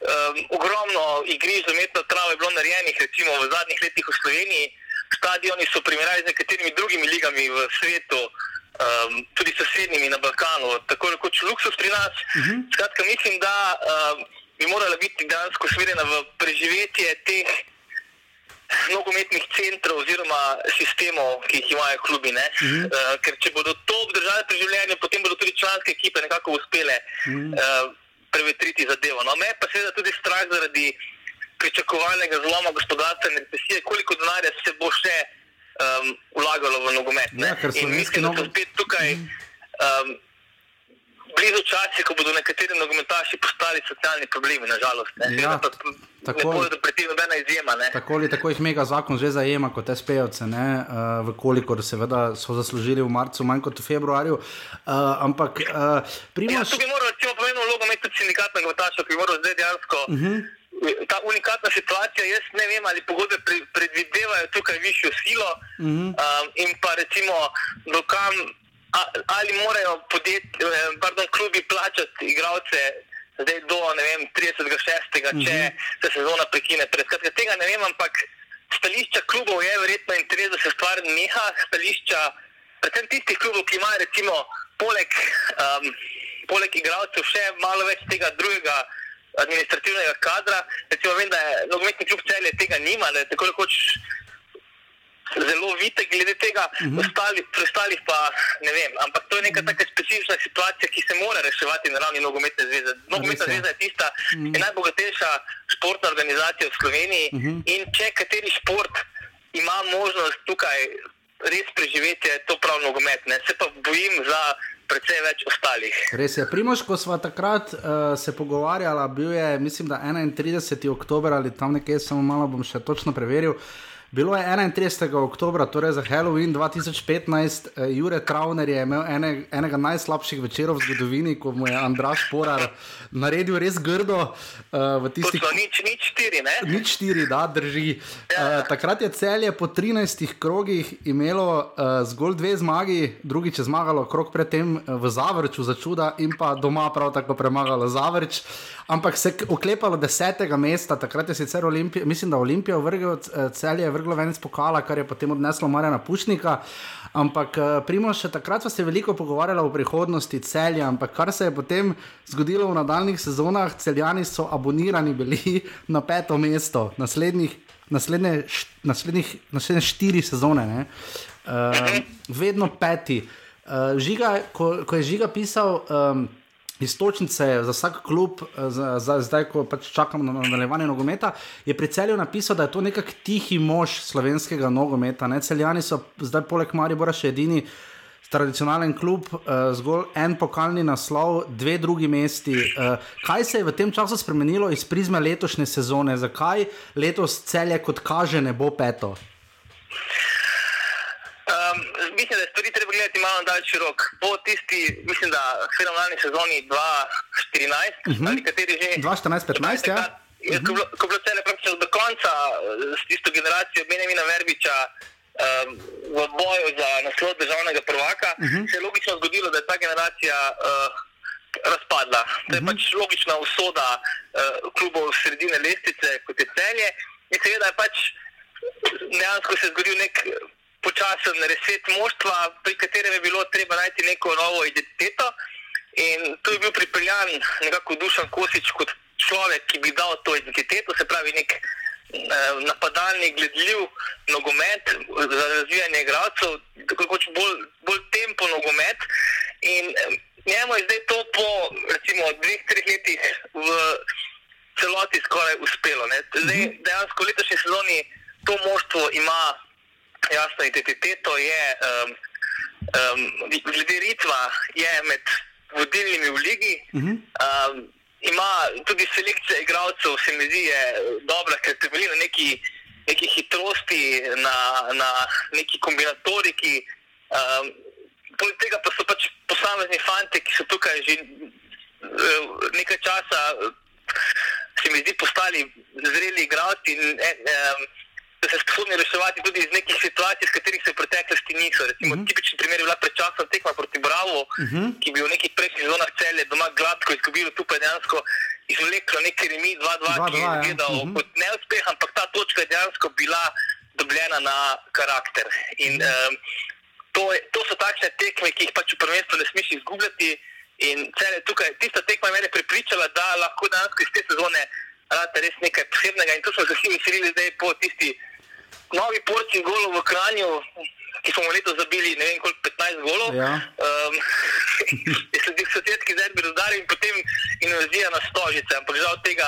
um, ogromno igrišč za umetno travo je bilo narejenih, recimo v zadnjih letih v Sloveniji. Stadioni so primerjali z nekaterimi drugimi ligami v svetu, um, tudi sosednjimi na Balkanu, tako rekoč luksus pri nas. Uh mhm. -huh. Skratka, mislim, da um, bi morala biti dejansko usmerjena v preživetje teh nogometnih centrov oziroma sistemov, ki jih imajo klubi. Uh -huh. uh, ker če bodo to obdržali pri življenju, potem bodo tudi članske ekipe nekako uspele. Uh -huh. uh, prevetriti zadevo. No, me pa seveda tudi strah zaradi pričakovanega zloma gospodarstva in recesije, koliko denarja se bo še um, vlagalo v nogomet. Ja, in mislim, da so spet tukaj. Um, blizu časa, ko bodo nekateri nogometaši postali socialni problemi, nažalost. Ja, tako je, da preti nobena izjema. Ne. Tako ali tako jih mega zakon že zajema kot SPO-ce, uh, eh, vkolikor seveda so zaslužili v marcu, manj kot v februarju. Uh, ampak uh, primaš... ja, tu bi moral, če pomeni vlogo, imeti tudi sindikat nogometašov, ki bi moral zdaj dejansko. Uh mhm. -huh. Ta unikatna situacija, jaz ne vem, ali pogodbe predvidevajo tukaj višjo silo, uh -huh. um, in pa recimo, dokam ali morajo podjetje, eh, pardon, klubi plačati igralce zdaj do vem, 36. če mm -hmm. se sezona prekine. Skratka, tega ne vem, ampak stališča klubov je verjetno interes, da se stvar neha. Stališča, predvsem tistih klubov, ki imajo recimo poleg, um, poleg igralcev še malo več tega drugega. Administrativnega kadra, recimo, vem, da je nogometni klub celje tega nima, da je tako rekoč zelo vite glede tega, uh -huh. ostali, ostalih pa ne vem. Ampak to je neka taka specifična situacija, ki se mora reševati na ravni nogometne zveze. Nogometna zveza je tista, ki uh -huh. je najbogatejša športna organizacija v Sloveniji uh -huh. in če kateri šport ima možnost tukaj res preživeti, je to prav nogomet. Ne? Se pa bojim za. Predvsej več ostalih. Res je. Primož, ko smo takrat uh, se pogovarjali, bil je, mislim, da 31. oktober ali tam nekje, samo malo bom še točno preveril. Uh, Bilo je 31. oktober, torej za Halloween 2015, uh, Jurek Trauner je imel ene, enega najslabših večerov v zgodovini, ko mu je Andraš Porar naredil res grdo. Uh, tistih... Nič, nič štiri, ne? Nič štiri, da drži. Uh, takrat je celje po 13 krogih imelo uh, zgolj dve zmagi, drugič je zmagalo krok predtem v Zavrču za čuda in pa doma prav tako premagalo Zavrč. Ampak se je oklepalo desetega mesta, takrat je sicer Olimpija, mislim, da Olimpija vrgel celje vrglo ven iz pokala, kar je potem odneslo Marjana Pušnika. Ampak, eh, primo, še takrat smo se veliko pogovarjali o prihodnosti celja, ampak kar se je potem zgodilo v nadaljnih sezonah, celjani so abonirani bili na peto mesto, naslednjih, naslednje, naslednjih, naslednje štiri sezone, uh, vedno peti. Uh, žiga, ko, ko je žiga pisal. Um, istočnice za vsak klub, eh, za, za, zdaj, ko pač čakamo na nadaljevanje nogometa, je pri celju napisal, da je to nekak tihi mož slovenskega nogometa. Ne? Celjani so zdaj poleg Maribora še edini. Tradicionalen klub, uh, zgolj en pokalni naslov, dve drugi mesti. Uh, kaj se je v tem času spremenilo iz prizme letošnje sezone? Zakaj letos celje, kot kaže, ne bo peto? Um, mislim, da je stvari treba gledati malo daljši rok. Po tisti, mislim, da fenomenalni sezoni 2014, uh -huh. ali kateri že. 2014-2015, ja. Mhm. Ko je bilo cele praktično do konca s tisto generacijo Benjamina Verbiča um, v boju za naslov državnega prvaka, uh -huh. se je logično zgodilo, da je ta generacija uh, razpadla. To je uh -huh. pač logična usoda uh, klubov sredine lestvice, kot je celje. In seveda je pač dejansko se zgodil nek počasen reset moštva, pri katerem je bilo treba najti neko novo identiteto. In tu je bil pripeljan nekako Dušan Kosič kot človek, ki bi dal to identiteto, se pravi nek eh, napadalni, gledljiv nogomet za razvijanje igralcev, tako kot bolj, bolj tempo nogomet. In eh, njemu je zdaj to po recimo dveh, treh letih v celoti skoraj uspelo. Zdaj, mhm. dejansko v letošnji sezoni to moštvo ima jasno identiteto, je um, um, glede ritma, je med vodilnimi v ligi. Uh -huh. um, ima tudi selekcija igralcev, se mi zdi, dobra, ker temelji na neki, neki hitrosti, na, na neki kombinatoriki. Um, poleg tega pa so pač posamezni fanti, ki so tukaj že uh, nekaj časa, se mi zdi, postali zreli igralci. In, um, da se sposobni reševati tudi iz nekih situacij, s katerih se v preteklosti niso. Recimo, uh mhm. -huh. tipični primer je bila predčasna tekma proti Bravo, uh mhm. -huh. ki bi v nekih prejšnjih zonah celje doma gladko izgubilo, tu pa je dejansko izvleklo nekaj remi 2-2, ki je izgledal ja. uh mhm. -huh. kot neuspeh, ampak ta točka je dejansko bila dobljena na karakter. In, um, to, je, to so takšne tekme, ki jih pač v prvenstvu ne smeš izgubljati. In cele tukaj, tista tekma me je pripričala, da lahko dejansko iz te sezone rade res nekaj posebnega. In tu smo se vsi veselili, da je po tisti novi porciji golov v Kranju, ki smo letos zabili ne vem koliko 15 golov. Ja. Um, je sledil sosedski zerbi rozdari in potem invazija na stožice, ampak žal tega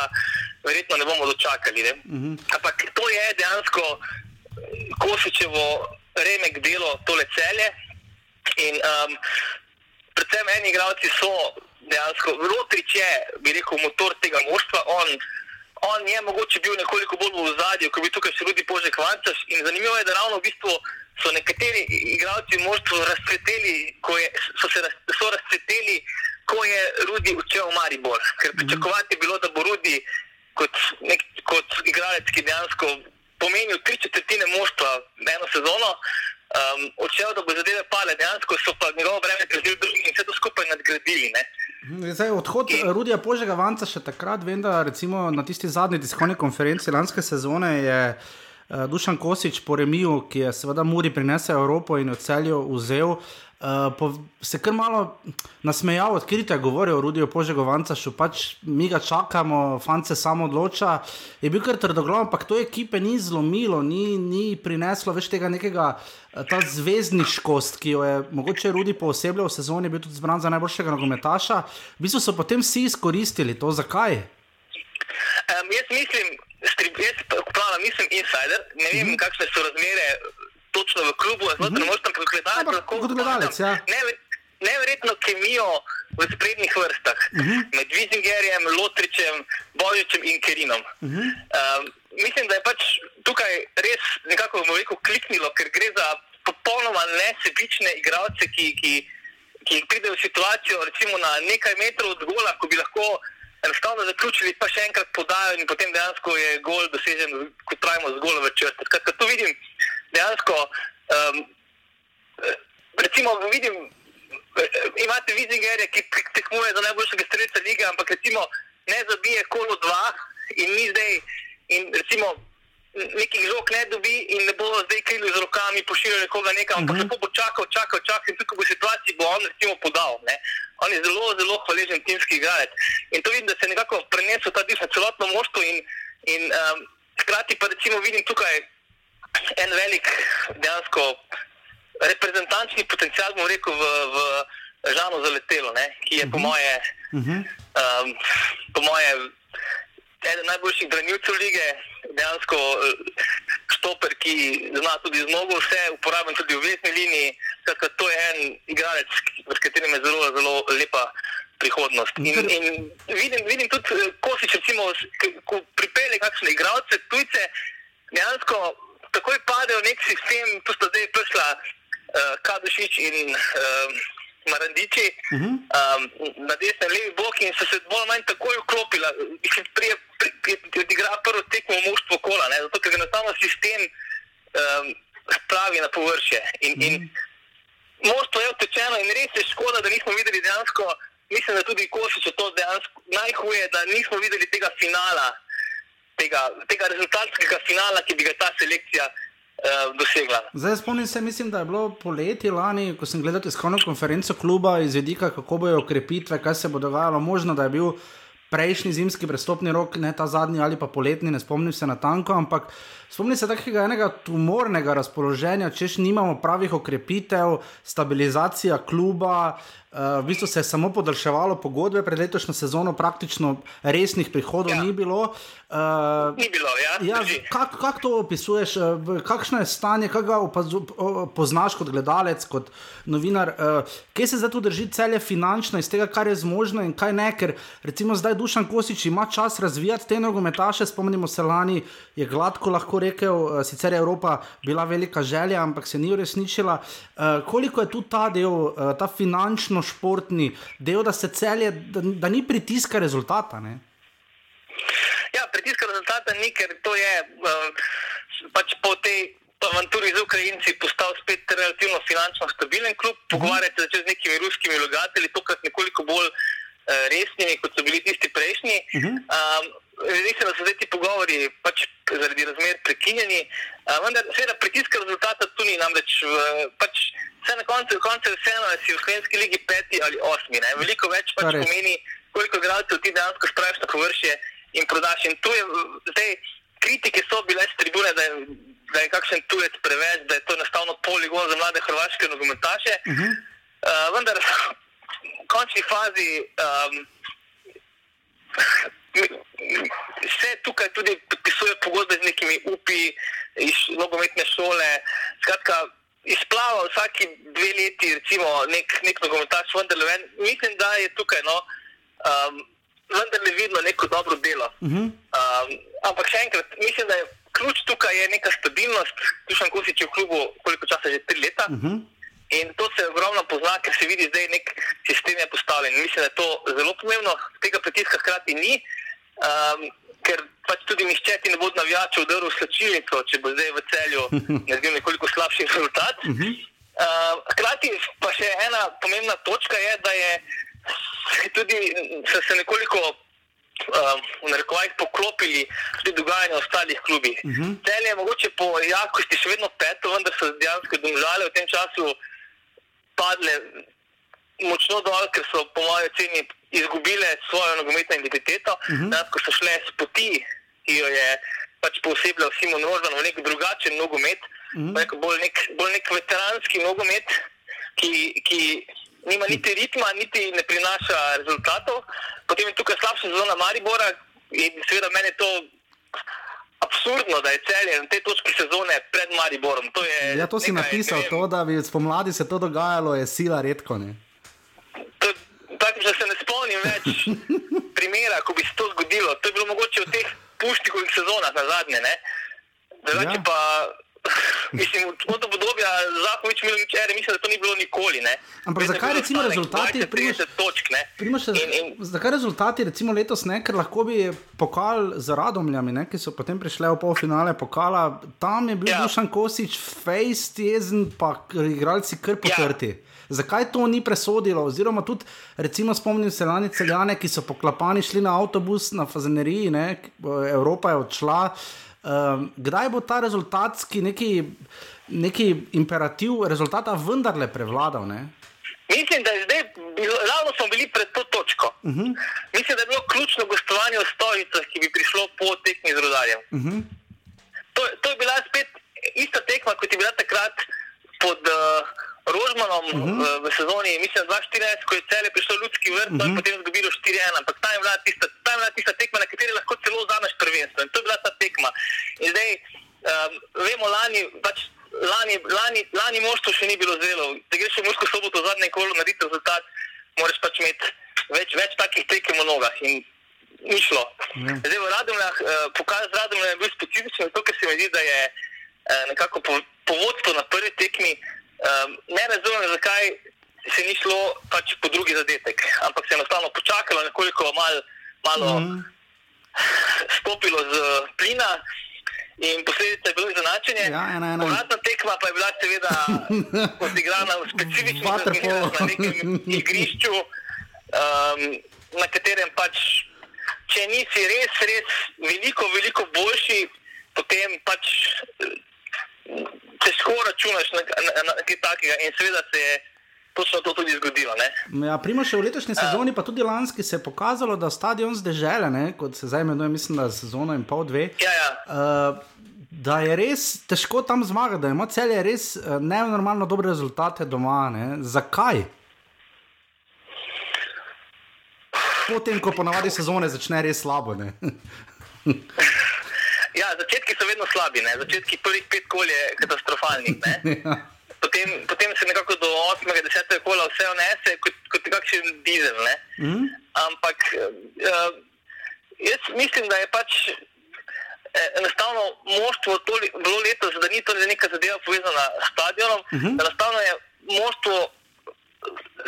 verjetno ne bomo dočakali. Ne? Uh mhm. -huh. Ampak to je dejansko Kosičevo remek delo tole celje. In um, predvsem eni igralci so dejansko, Rotrič je, bi rekel, motor tega moštva, on on je mogoče bil nekoliko bolj v zadju, ko bi tukaj še ljudi požek vancaš. In zanimivo je, da ravno v bistvu so nekateri igralci v moštvu razcveteli, ko je, so se raz, so razcveteli, ko je Rudi učel v Maribor. Ker mhm. pričakovati je bilo, da bo Rudi kot, nek, kot igralec, ki dejansko pomenil tri četrtine moštva eno sezono. Um, odšel, da bo zadeve pale, dejansko so pa njegovo breme gradili drugi in vse to skupaj nadgradili. Ne? Mhm, zdaj, odhod in... Rudija Požega Vanca še takrat, vem, da recimo na tisti zadnji tiskovni konferenci lanske sezone je uh, Dušan Kosič po Remiju, ki je seveda Muri prinesel Evropo in jo celjo vzel. Uh, po, se kar malo nasmejal, odkrito je govoril o Rudiju Požegovancu, pač mi ga čakamo, fant se samo odloča. Je bil kar trdoglav, ampak to ekipe ni zlomilo, ni, ni prineslo več tega nekega eh, ta zvezdniškost, ki jo je mogoče Rudi poosebljal v sezoni, bil tudi zbran za najboljšega nogometaša. V bistvu so potem vsi izkoristili to, zakaj. Um, jaz mislim, jaz pravim, nisem insider, ne vem, mm -hmm. kakšne so razmere točno v klubu, zelo mm -hmm. ne moreš tam gledati. Kot gledalec, ja. Neverjetno kemijo v sprednjih vrstah uh mhm. -huh. med Vizingerjem, Lotričem, Božičem in Kerinom. Uh -huh. um, mislim, da je pač tukaj res nekako rekel, kliknilo, ker gre za popolnoma nesebične igralce, ki, ki, ki pridejo v situacijo recimo, na nekaj metrov od gola, ko bi lahko enostavno zaključili, pa še enkrat podajo in potem dejansko je gol dosežen, kot pravimo, z golom v črti. Skratka, to vidim dejansko, um, recimo, vidim, imate vizingerje, ki tekmuje za najboljšega streljca lige, ampak recimo ne zabije kolo dva in ni zdaj, in recimo nekih žog ne dobi in ne bo zdaj krili z rokami, pošiljali nekoga nekam, ampak uh mhm. -huh. bo čakal, čakal, čakal in tukaj bo situaciji bo on recimo podal. Ne? On je zelo, zelo hvaležen timski igralec. In to vidim, da se je nekako prenesel ta diš na celotno moštvo in, in um, hkrati pa recimo vidim tukaj en velik, dejansko reprezentančni potencial, bom rekel, v, v Žano zaletelo, ne? ki je uh -huh. po Mhm. moje, uh -huh. um, po moje eden najboljših branilcev lige, dejansko eh, štoper, ki zna tudi zmogo vse, uporaben tudi v vesni liniji. Skratka, to je en igralec, s katerim je zelo, zelo lepa prihodnost. In, in vidim, vidim tudi, eh, Kosič, recimo, s- k- ko pripelje kakšne igralce, tujce, dejansko takoj padejo v nek sistem, tu sta zdaj prišla uh, Kadušič in uh, Marandiči uh -huh. um, na desni in levi bok in so se bolj ali manj takoj vklopila. Mislim, prije, pri, pri, pri, odigra prvo tekmo v moštvo kola, ne? zato ker ga enostavno sistem um, spravi na površje. In, in moštvo je utečeno in res je škoda, da nismo videli dejansko, mislim, da tudi Kosič je to dejansko najhuje, da nismo videli tega finala, tega, tega rezultatskega finala, ki bi ga ta selekcija uh, dosegla. Zdaj spomnim se, mislim, da je bilo poleti lani, ko sem gledal tiskovno konferenco kluba iz vidika, kako bojo okrepitve, kaj se bo dogajalo. Možno, da je bil prejšnji zimski prestopni rok, ne ta zadnji ali pa poletni, ne spomnim se na tanko, ampak spomnim se takega enega tumornega razpoloženja, češ nimamo pravih okrepitev, stabilizacija kluba. Uh, v bistvu se je samo podaljševalo pogodbe pred letošnjo sezono, praktično resnih prihodov Ja. ni bilo. Uh, Ni bilo, ja. Ja, kako kak to opisuješ, eh, kakšno je stanje, kako ga opazu, poznaš kot gledalec, kot novinar? eh, Kje se zdaj tu drži celje finančno iz tega, kar je zmožno in kaj ne? Ker recimo zdaj Dušan Kosič ima čas razvijati te nogometaše, spomnimo se lani, je gladko lahko rekel, eh, sicer je Evropa bila velika želja, ampak se ni uresničila. Eh, Koliko je tu ta del, eh, ta finančno-športni del, da se celje, da, da ni pritiska rezultata? Ne? Pritiska rezultata ni, ker to je uh, pač po tej avanturi z Ukrajinci postal spet relativno finančno stabilen klub. Pogovarjate se z nekimi ruskimi vlagatelji, tokrat nekoliko bolj uh, resnimi, kot so bili tisti prejšnji. Uh -huh. um, Zdi se, da so zdaj ti pogovori pač zaradi razmer prekinjeni, uh, vendar seveda pritiska rezultata tu ni, namreč v, pač vse na koncu, koncu vseeno, si v slovenski ligi peti ali osmi. Ne? Veliko več pač pomeni, koliko igralcev ti dejansko spraviš na površje in prodaš. In tu je zdaj kritike so bile z tribune, da je, da je kakšen tujec preveč, da je to enostavno poligon za mlade hrvaške nogometaše. Uh -huh. uh, vendar v končni fazi um, se tukaj tudi podpisuje pogodbe z nekimi upi iz nogometne šole. Skratka, izplava vsaki dve leti, recimo, nek, nek nogometaš, vendar ven. Mislim, da je tukaj, no, um, vendar le vidno neko dobro delo. Uh -huh. um, ampak še enkrat, mislim, da je ključ tukaj je neka stabilnost. Tušan Kusič je v klubu koliko časa že tri leta. Uh -huh. In to se ogromno pozna, ker se vidi, da je nek sistem je postavljen. Mislim, da je to zelo pomembno, tega pritiska hkrati ni, um, ker pač tudi nihče ti ne bo navijačev udrl slačilnico, če bo zdaj v celju naredil nekoliko slabši rezultat. Uh, hkrati pa še ena pomembna točka je, da je tudi se, se nekoliko um, v narekovajih poklopili tudi dogajanje v ostalih klubih. Uh -huh. Celje je mogoče po jakosti še vedno peto, vendar so dejansko domžale v tem času padle močno dol, ker so po mojem oceni izgubile svojo nogometno identiteto, uh -huh. dejansko so šle s poti, ki jo je pač posebej Simon Rožman v nek drugačen nogomet, uh -huh. bolj, nek, bolj nek veteranski nogomet, ki, ki nima niti ritma, niti ne prinaša rezultatov. Potem je tukaj slabša sezona Maribora in seveda meni je to absurdno, da je celje na tej točki sezone pred Mariborom. To je Ja, to si nekaj, napisal, to, da bi spomladi se to dogajalo, je sila redko. Ne? To, praktično se ne spomnim več primera, ko bi se to zgodilo. To je bilo mogoče v teh pušnikovih sezonah na zadnje. Ne? Drugače Ja. pa, mislim, od obdobja Zahovič Milovič ere, mislim, da to ni bilo nikoli. Ne? Ampak Vedno zakaj recimo ostanek rezultati 20, Primož- 30 točk, ne? Primož, In, in, Zakaj rezultati recimo letos ne, ker lahko bi pokal z radomljami, ne, ki so potem prišli v polfinale pokala, tam je bil Ja. ja. Dušan Kosič, fejst jezen, pa igralci kar potrti. Ja. Zakaj to ni presodilo? Oziroma, tudi, recimo, spomnim se lani celjane, ki so poklapani šli na avtobus na Fazeneriji, ne, Evropa je odšla. Um, kdaj bo ta rezultatski neki, neki imperativ rezultata vendarle prevladal? Ne? Mislim, da je zdaj, ravno smo bili pred to točko. Uh -huh. Mislim, da je bilo ključno gostovanje v Stojicah, ki bi prišlo po tekmi z Rudarjem. Uh -huh. to, to je bila spet ista tekma, kot je bila takrat pod uh, Rožmanom uh -huh. v, v sezoni, mislim, 2014, ko je celje prišlo ljudski vrt, uh -huh. potem izgubilo 4-1, ampak ta je bila tista, ta je bila tista tekma, na kateri lahko celo zaneš prvenstvo. In to je bila ta tekma. In zdaj, um, vemo, lani, pač, lani, lani, lani moštvo še ni bilo zelo. Če greš v Mursko soboto zadnje kolo narediti rezultat, moraš pač imeti več, več takih tekem v nogah. In, Ni šlo. Ja. Zdaj, v Radomljah, eh, pokaz Radomljah je bil specifičen, zato ker se mi zdi, da je eh, nekako po, povodstvo na prvi tekmi. Um, ne razumem, zakaj se ni šlo pač po drugi zadetek, ampak se je enostavno počakalo, nekoliko mal, malo mm. stopilo z plina. In posledica je bilo izenačenje. Ja, Povratna tekma pa je bila seveda odigrana v specifičnem razmeru na nekem igrišču, um, na katerem pač, če nisi res, res veliko, veliko boljši, potem pač težko računaš na nekaj takega in seveda se je. Točno to tudi zgodilo. Ja, Primo še v letošnji sezoni, pa tudi lanski, se je pokazalo, da stadion zdaj žele, ne? kot se zdaj imenuje, mislim, da je sezona in pol dve. Ja, ja. Uh, da je res težko tam zmagati, da ima celje res uh, nenormalno dobre rezultate doma. Ne? Zakaj? Potem, ko ponavadi sezone začne res slabo. Ja, začetki so vedno slabi, ne? začetki prvih pet kol je katastrofalnih. Ja. Potem, potem se nekako do 8. in 10. kola vse vnese kot, kot nekakšen dizel. Ne? Mm. Ampak uh, jaz mislim, da je pač eh, enostavno moštvo bilo letos, da ni to neka zadeva povezana s stadionom, mm -hmm. enostavno je moštvo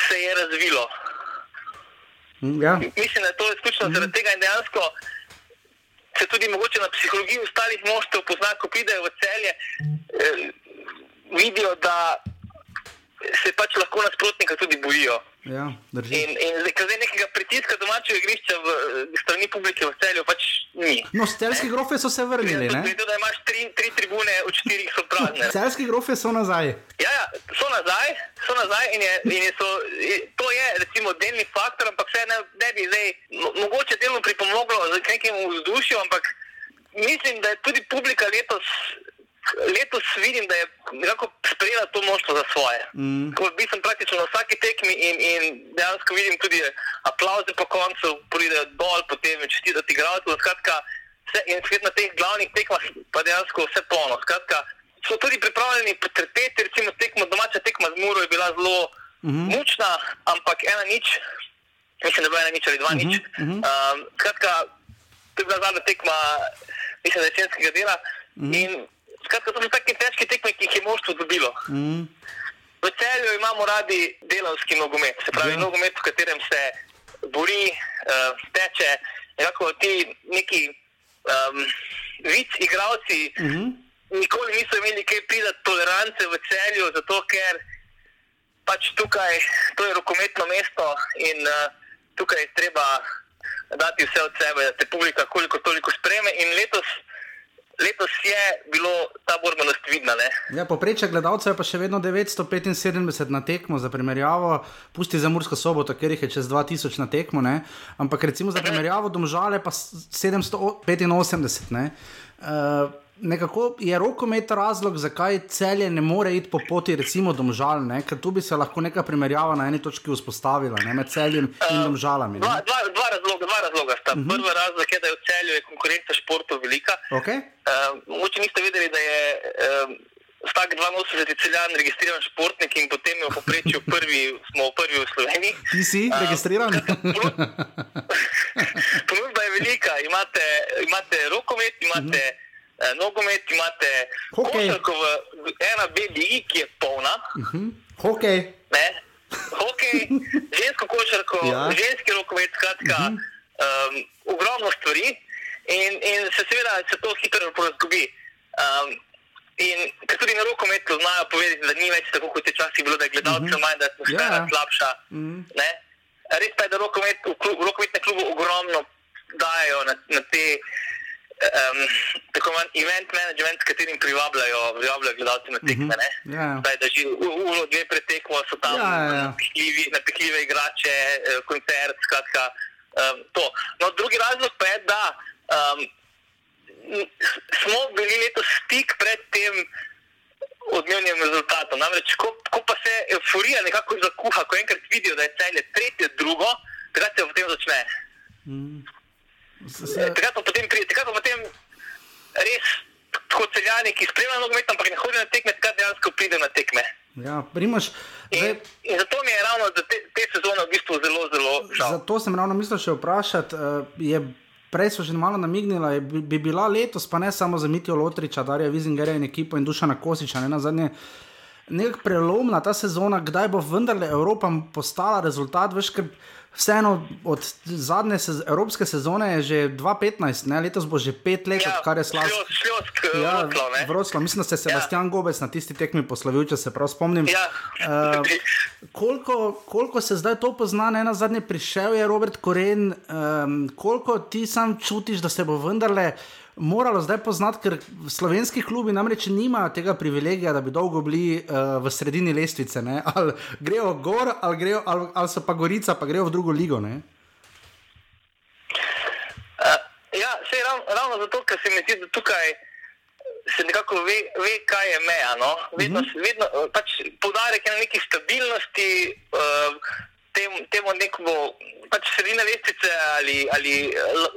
se je razvilo. Ja. Mislim, da je to izključno mm -hmm. zaradi tega in dejansko se tudi mogoče na psihologiji ostalih moštov pozna, ko pridejo v celje, eh, vidijo, da se pač lahko nasprotnika tudi bojijo. Ja, in in zdaj nekega pritiska domačega igrišča v strani publike v celju pač ni. No, celski grofe so se vrnili. Videti, da imaš tri, tri tribune, od štirih so prazne. celski grofe so nazaj. Ja, ja so nazaj, so nazaj in, je, in je so, to je recimo delni faktor, ampak vse ne, ne bi zdaj mo, mogoče delno pripomoglo z nekim vzdušjem, ampak mislim, da je tudi publika letos letos vidim, da je nekako sprejela to množstvo za svoje. Mm. Bil sem praktično na vsaki tekmi in, in dejansko vidim tudi aplauze po koncu, pridejo dol, potem čestitati igralcev. Skratka, vse, in svet na teh glavnih tekmah pa dejansko vse polno. Skratka, so tudi pripravljeni potrpeti, recimo tekmo, domača tekma z Muro je bila zelo mm -hmm. mučna, ampak ena nič, mislim, da bo ena nič ali dva mm -hmm. nič. Um, skratka, to je bila zadnja tekma, mislim, da je jesenskega dela. Mm -hmm. Skratka, to so tako težke tekme, ki jih je moštvo dobilo. Mm. V celju imamo radi delovski nogomet, se pravi, ja. nogomet, v katerem se bori, uh, teče, nekako ti neki um, vic, igravci, mm -hmm. nikoli niso imeli kaj prida tolerance v celju, zato ker pač tukaj, to je rokometno mesto in uh, tukaj je treba dati vse od sebe, da te publika koliko toliko spreme in letos letos je bilo ta borbenost vidna. Ja, Poprečje gledalcev je pa še vedno 975 na tekmo, za primerjavo, pusti za Mursko soboto, ker jih je čez 2000 na tekmo, ne? ampak recimo za primerjavo domžale pa 785. Ne? Uh, nekako je rokomet razlog, zakaj celje ne more iti po poti, recimo, domžal, ne? ker tu bi se lahko neka primerjava na eni točki vzpostavila ne? med celjem in uh, domžalami. Dva, dva, dva razloga, dva razloga sta. Uh mhm. -huh. Prvi razlog je, da je v celju je konkurenca športov velika. Okay. Uh, mogoče niste vedeli, da je. Uh, Vsak 82 celjan registriran športnik in potem je v poprečju prvi, smo prvi v Sloveniji. Ti si uh, registriran? Ponudba je velika, imate, imate rokomet, imate uh -huh eh, nogomet, imate košarko v ena BDI, ki je polna. Uh -huh. Hokej. Ne? Hokej, žensko košarko, ja. ženski rokomet, skratka, uh -huh. um, ogromno stvari in, in se seveda se to hitro porazgubi. Um, in ker tudi na rokometu znajo povedati, da ni več tako, kot je včasih bilo, da je gledalcev uh -huh. manj, da je atmosfera ja. slabša. Uh -huh. Res pa je, da rokomet, v, klub, rokometne klubu ogromno dajo na, na te um, tako imen event management, s katerim privabljajo, privabljajo gledalce na tekme. Mm -hmm. yeah. Zdaj, da že uro, dve pretekmo so tam yeah, ja, ja. yeah. napihljive igrače, eh, koncert, skratka. Um, no, drugi razlog pa je, da um, smo bili letos stik pred tem odmevnim rezultatom. Namreč, ko, ko pa se euforija nekako zakuha, ko enkrat vidijo, da je celje tretje, drugo, takrat se potem začne. Mm. Se... Takrat pa potem, takrat pa potem res kot celjani, ki spremljajo nogomet, ampak ne hodijo na tekme, takrat dejansko pride na tekme. Ja, primaš, in, in zato mi je ravno za te, te sezone v bistvu zelo, zelo žal. Zato sem ravno mislil še vprašati. Uh, Prej so že malo namignili, da bi bila letos, pa ne samo za Mitijo Lotriča, Darja Vizingerja in ekipo in Dušana Kosiča, ne na zadnje. Nek prelomna ta sezona, kdaj bo vendarle Evropa postala rezultat, veš, ker vseeno od zadnje sez evropske sezone je že 2015, ne? letos bo že pet let, ja, kar je slabo. Ja, Vroclav, mislim, da se je Sebastian ja. Gobec na tisti tekmi poslovil, če se prav spomnim. Ja. Uh, koliko, koliko se zdaj to pozna, ne na zadnje prišel je Robert Koren, um, koliko ti sam čutiš, da se bo vendarle moralo zdaj poznati, ker slovenski klubi namreč nimajo tega privilegija, da bi dolgo bili uh, v sredini lestvice. Ne? Ali grejo gor, ali, grejo, ali, ali so pa gorica, pa grejo v drugo ligo. Uh, ja, se je rav, ravno zato, ker se mi zdi, da tukaj. Se nekako ve, ve kaj je meja. No? Vedno, uh mhm. -huh. vedno pač podarek je na neki stabilnosti, uh, tem, temu nekemu pač sredina lestvice ali, ali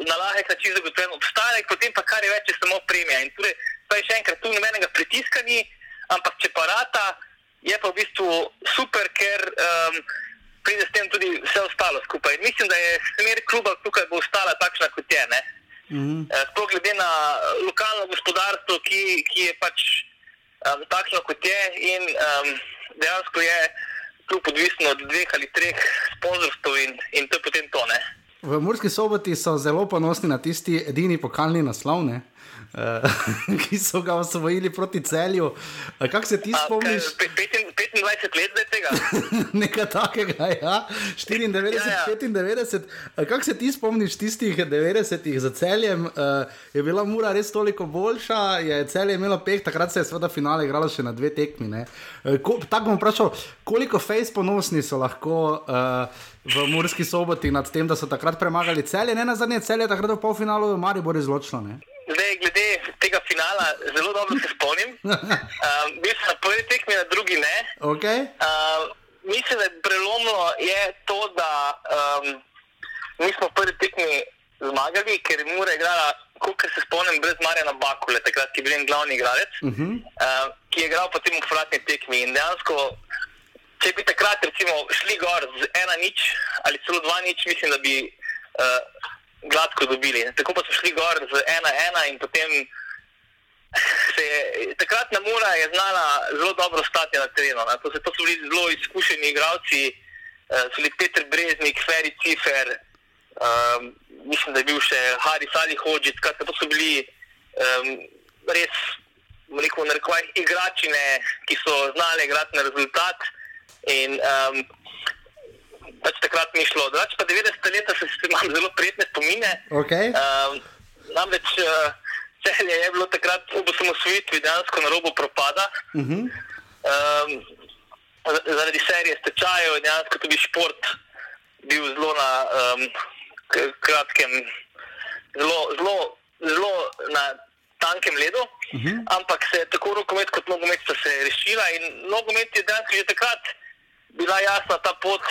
na lahek način zagotovljen obstanek, potem pa kar je več, je samo premija. In torej, pa je še enkrat, tu nobenega pritiska ni, ampak če parata, je pa v bistvu super, ker um, pride s tem tudi vse ostalo skupaj. In mislim, da je smer kluba tukaj bo ostala takšna, kot je. Mm -hmm. Sploh glede na lokalno gospodarstvo, ki, ki je pač um, takšno, kot je, in um, dejansko je klub odvisen od dveh ali treh sponzorstv in, in to je potem to. Ne? V Murski soboti so zelo ponosni na tisti edini pokalni naslov. Ne? Uh, ki so ga osvojili proti celju. Uh, kako se ti spomniš? 25 let je tega. Nekaj takega, ja. 94, ja, ja. 95. Uh, kako se ti spomniš tistih 90-ih za celjem? Uh, je bila mura res toliko boljša, je celje imelo peh, takrat se je seveda finale igralo še na dve tekmi. Uh, ko, tako bom vprašal, koliko face ponosni so lahko. Uh, V Murski soboti nad tem, da so takrat premagali celje, ne na zadnje celje, takrat v polfinalu, Maribor izločilo. Zdaj, glede tega finala, zelo dobro se spomnim. Uh, bil sem na prvi tekmi, na drugi ne. Okay. Uh, mislim, da je prelomno je to, da um, nismo prvi tekmi zmagali, ker je Mura igrala, kot se spomnim, brez Marjana Bakule, takrat ki je bil glavni igralec, uh -huh. uh, ki je igral potem v fratni tekmi. In dejansko, če bi takrat recimo, šli gor z ena nič ali celo dva nič, mislim, da bi. Uh, gladko dobili. Tako pa so šli gor z ena, ena in potem se je takrat na Mura je znala zelo dobro stati na terenu. To, se, to so bili zelo izkušeni igravci, uh, so bili Petr Breznik, Ferry Cifer, um, mislim, da je bil še Haris Ali Hodžic, skratka, to so bili um, res. Neko narekovaj igračine, ki so znali igrati na rezultat. In, um, pač takrat ni šlo. Drugač pa 90 let se imam zelo prijetne spomine. Okay. Um, namreč uh, celje je bilo takrat ob osamosvojitvi dejansko na robu propada. Uh -huh. um, zaradi serije stečajev je dejansko tudi šport bil zelo na um, kratkem, zelo, zelo, zelo na tankem ledu. Uh -huh. Ampak se je tako rokomet kot nogomet se rešila in nogomet je dejansko že takrat bila jasna ta pot,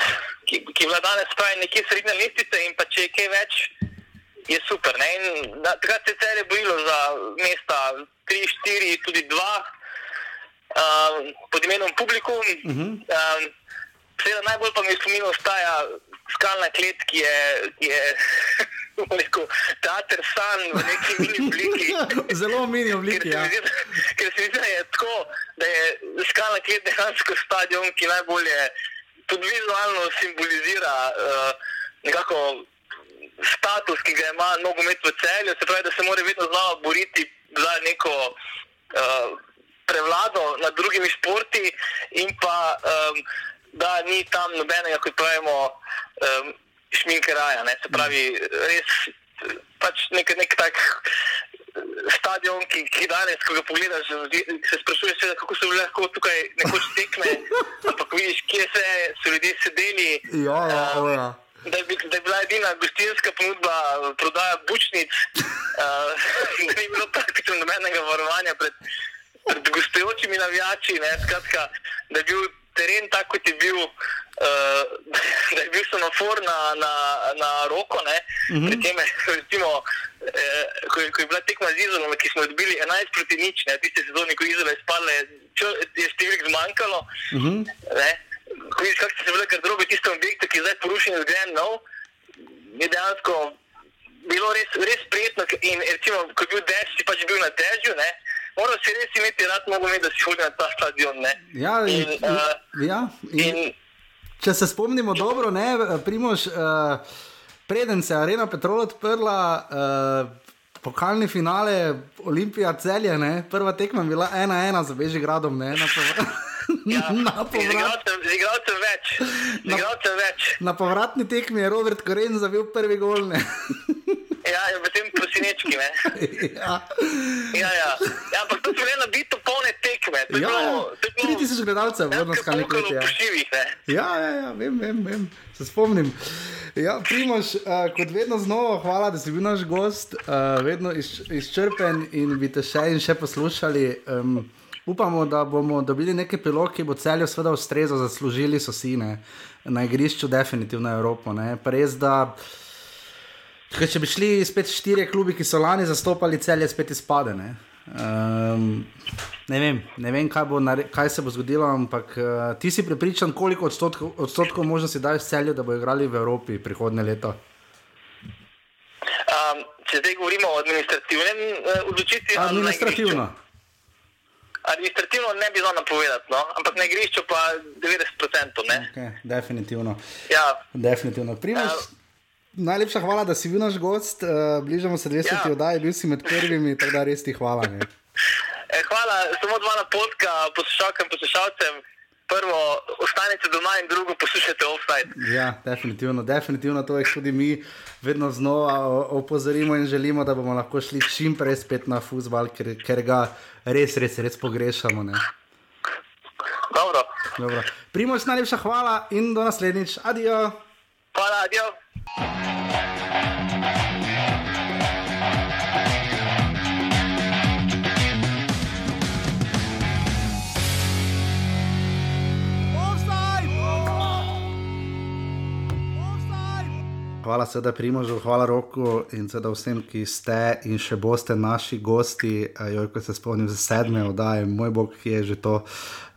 ki, ki je bila danes pravi nekje srednje lestvice in pa če je kaj več, je super. Takrat se je cele bojilo za mesta 3, 4, tudi 2 um, pod imenom Publikum. Uh -huh. um, Seveda najbolj pa mi spomin ostaja skalna klet, ki je, ki je rekel, teater san v neki mini obliki. Zelo mini obliki. Ker se, ja. ker se mi zdi, da je tako, da je skalna klet dejansko stadion, ki najbolje tudi vizualno simbolizira uh, nekako status, ki ga ima nogomet v celju. Se pravi, da se mora vedno znova boriti za neko. Uh, Prevlado nad drugimi športi, in pa um, da ni tam nobenega, kot pravimo, um, šminkeraja. Ne? Se pravi, res pač nek, nek tak stadion, ki, ki danes, ko ga pogledaš, se sprašuješ, kako so bile lahko tukaj nekoč tekme. Ampak vidiš, kje se, so ljudje sedeli. Ja, ja, um, ja. Da je, da je bila edina gostinska ponudba, prodaja bučnic, uh, da ni bilo praktično nobenega varovanja pred pred gostujočimi navijači, ne, skratka, da je bil teren tak, kot je bil. Uh, da je bil semafor na, na, na roko, uh -huh. pri tem, recimo, eh, ko, ko je bila tekma z Izolom, ki smo dobili 11 proti nič, ne, tiste sezone, ko Izole spale, je številk zmanjkalo. Uh -huh. Ko vidiš, kako se je vlekar drugo tisto objekte, ki je zdaj porušen, zgrajen nov, je dejansko bilo res, res prijetno. In recimo, ko je bil dež, si pač bil na dežju, ne. Moral si res imeti rad, mogo imeti, da si hodil na ta stadion. Ne. Ja, in, in, uh, ja, in, in, če se spomnimo dobro, ne, Primož. Uh, preden se je Arena Petrol odprla, uh, pokalni finale Olimpija celje, ne? prva tekma je bila ena ena za Bežigradom. Ne? Na Ja, na povratni več. Na, več. na povratni tekmi je Robert Koren zabil prvi gol. Ja, in potem prosinečki. ja. Ja, ja. ja, ampak to so bile na bitu polne tekme. Ja, tri tisoč gledalcev, vedno skali kleti. Ja, ja, ja, vem, vem, vem. se spomnim. Ja, Primož, uh, kot vedno znova, hvala, da si bil naš gost, uh, vedno iz, izčrpen in bi te še in še poslušali. Um, upamo, da bomo dobili nekaj pilot, ki bo celjo seveda ustrezal, zaslužili so sine na igrišču, definitivno Evropo. Res, da Kaj, če bi šli spet štiri klubi, ki so lani zastopali celje, spet izpade. Ne? Um, ne, vem, ne vem, kaj, bo, kaj se bo zgodilo, ampak uh, ti si pripričan, koliko odstotkov, odstotkov možnosti daš celju, da bo igrali v Evropi prihodnje leto. Um, če zdaj govorimo o administrativnem uh, odločitvi, administrativno. Administrativno ne bi znal napovedati, no? ampak na igrišču pa 90%. Okay, definitivno. Ja. definitivno. Primus, uh, Najlepša hvala, da si bil naš gost. Uh, bližamo se 20. Ja. oddaji, bil si med prvimi, tako da res ti hvala. E, hvala, samo dva napotka poslušalkam in poslušalcem. Prvo, ostanite doma in drugo, poslušajte offside. Ja, definitivno, definitivno to je tudi mi, vedno znova opozorimo in želimo, da bomo lahko šli čim prej spet na futbol, ker, ker ga res, res, res pogrešamo. Ne? Dobro. Dobro. Primoč, najlepša hvala in do naslednjič. Adijo. Hvala, adijo. Hvala seveda Primožu, hvala Roku in seveda vsem, ki ste in še boste naši gosti. Jo, ko se spomnim za sedme oddaje, moj bog, ki je že to.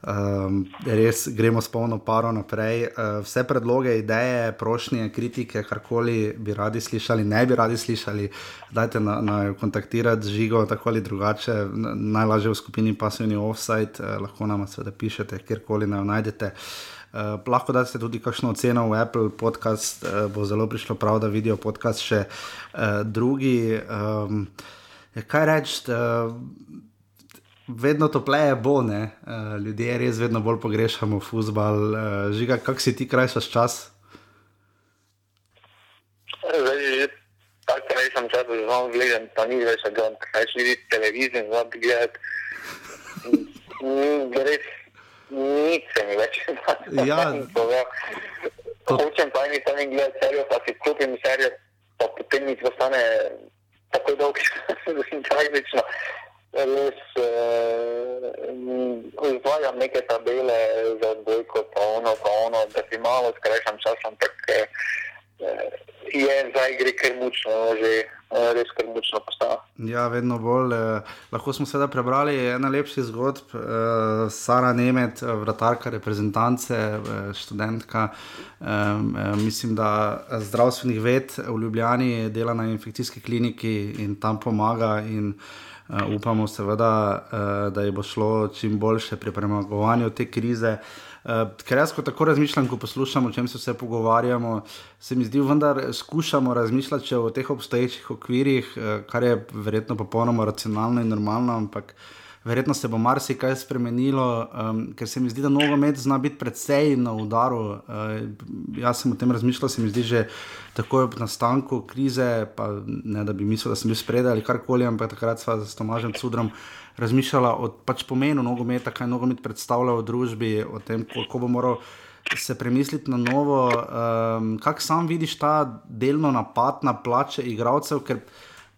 Um, res gremo s polno paro naprej. Uh, vse predloge, ideje, prošnje, kritike, karkoli bi radi slišali, ne bi radi slišali, dajte na, na kontaktirati z žigo, tako ali drugače, najlažje v skupini Passivni Offside, uh, lahko nam seveda pišete, kjerkoli naj najdete. Uh, lahko da ste tudi kakšno oceno v Apple podcast, uh, bo zelo prišlo prav, da vidijo podcast še uh, drugi. Um, kaj reči, uh, vedno topleje bo, ne? Uh, ljudje res vedno bolj pogrešamo futbal. Uh, žiga, kak si ti krajšaš čas? Tako rečem, čas, da znam gledati, pa ni več, da greš videti televizijo, znam gledati. Res Nič se mi več ne ja. da. Hočem pa eni sami gledati serijo, pa si kupim serijo, pa potem mi postane tako dolg, da sem tragično. Res izvajam uh, neke tabele za odbojko, pa ono, pa ono, da si malo skrajšam čas, ampak uh, je za igri kar mučno, že uh, res kar mučno postalo. Ja, vedno bolj. Eh, lahko smo sedaj prebrali ena lepša zgodba, eh, Sara Nemet, eh, vratarka reprezentance, eh, študentka. Eh, eh, mislim, da zdravstvenih ved v Ljubljani dela na infekcijski kliniki in tam pomaga. In, Uh, upamo, seveda, uh, da je bo šlo čim boljše pri premagovanju te krize. Uh, Uh, ker jaz tako razmišljam, ko poslušamo, o čem se vse pogovarjamo, se mi zdi, da skušamo razmišljati o teh obstoječih okvirih, uh, kar je verjetno popolnoma racionalno in normalno, ampak verjetno se bo marsikaj spremenilo, um, ker se mi zdi, da nogomet zna biti predvsej na udaru. Uh, jaz sem o tem razmišljal, se mi zdi že takoj ob nastanku krize, pa ne da bi mislil, da sem bil spredaj ali karkoli, ampak takrat sva s Tomažem Cudrom razmišljala o pač pomenu nogometa, kaj nogomet predstavlja v družbi, o tem, koliko bo moral se premisliti na novo. Um, Kaj sam vidiš ta delno napad na plače igralcev, ker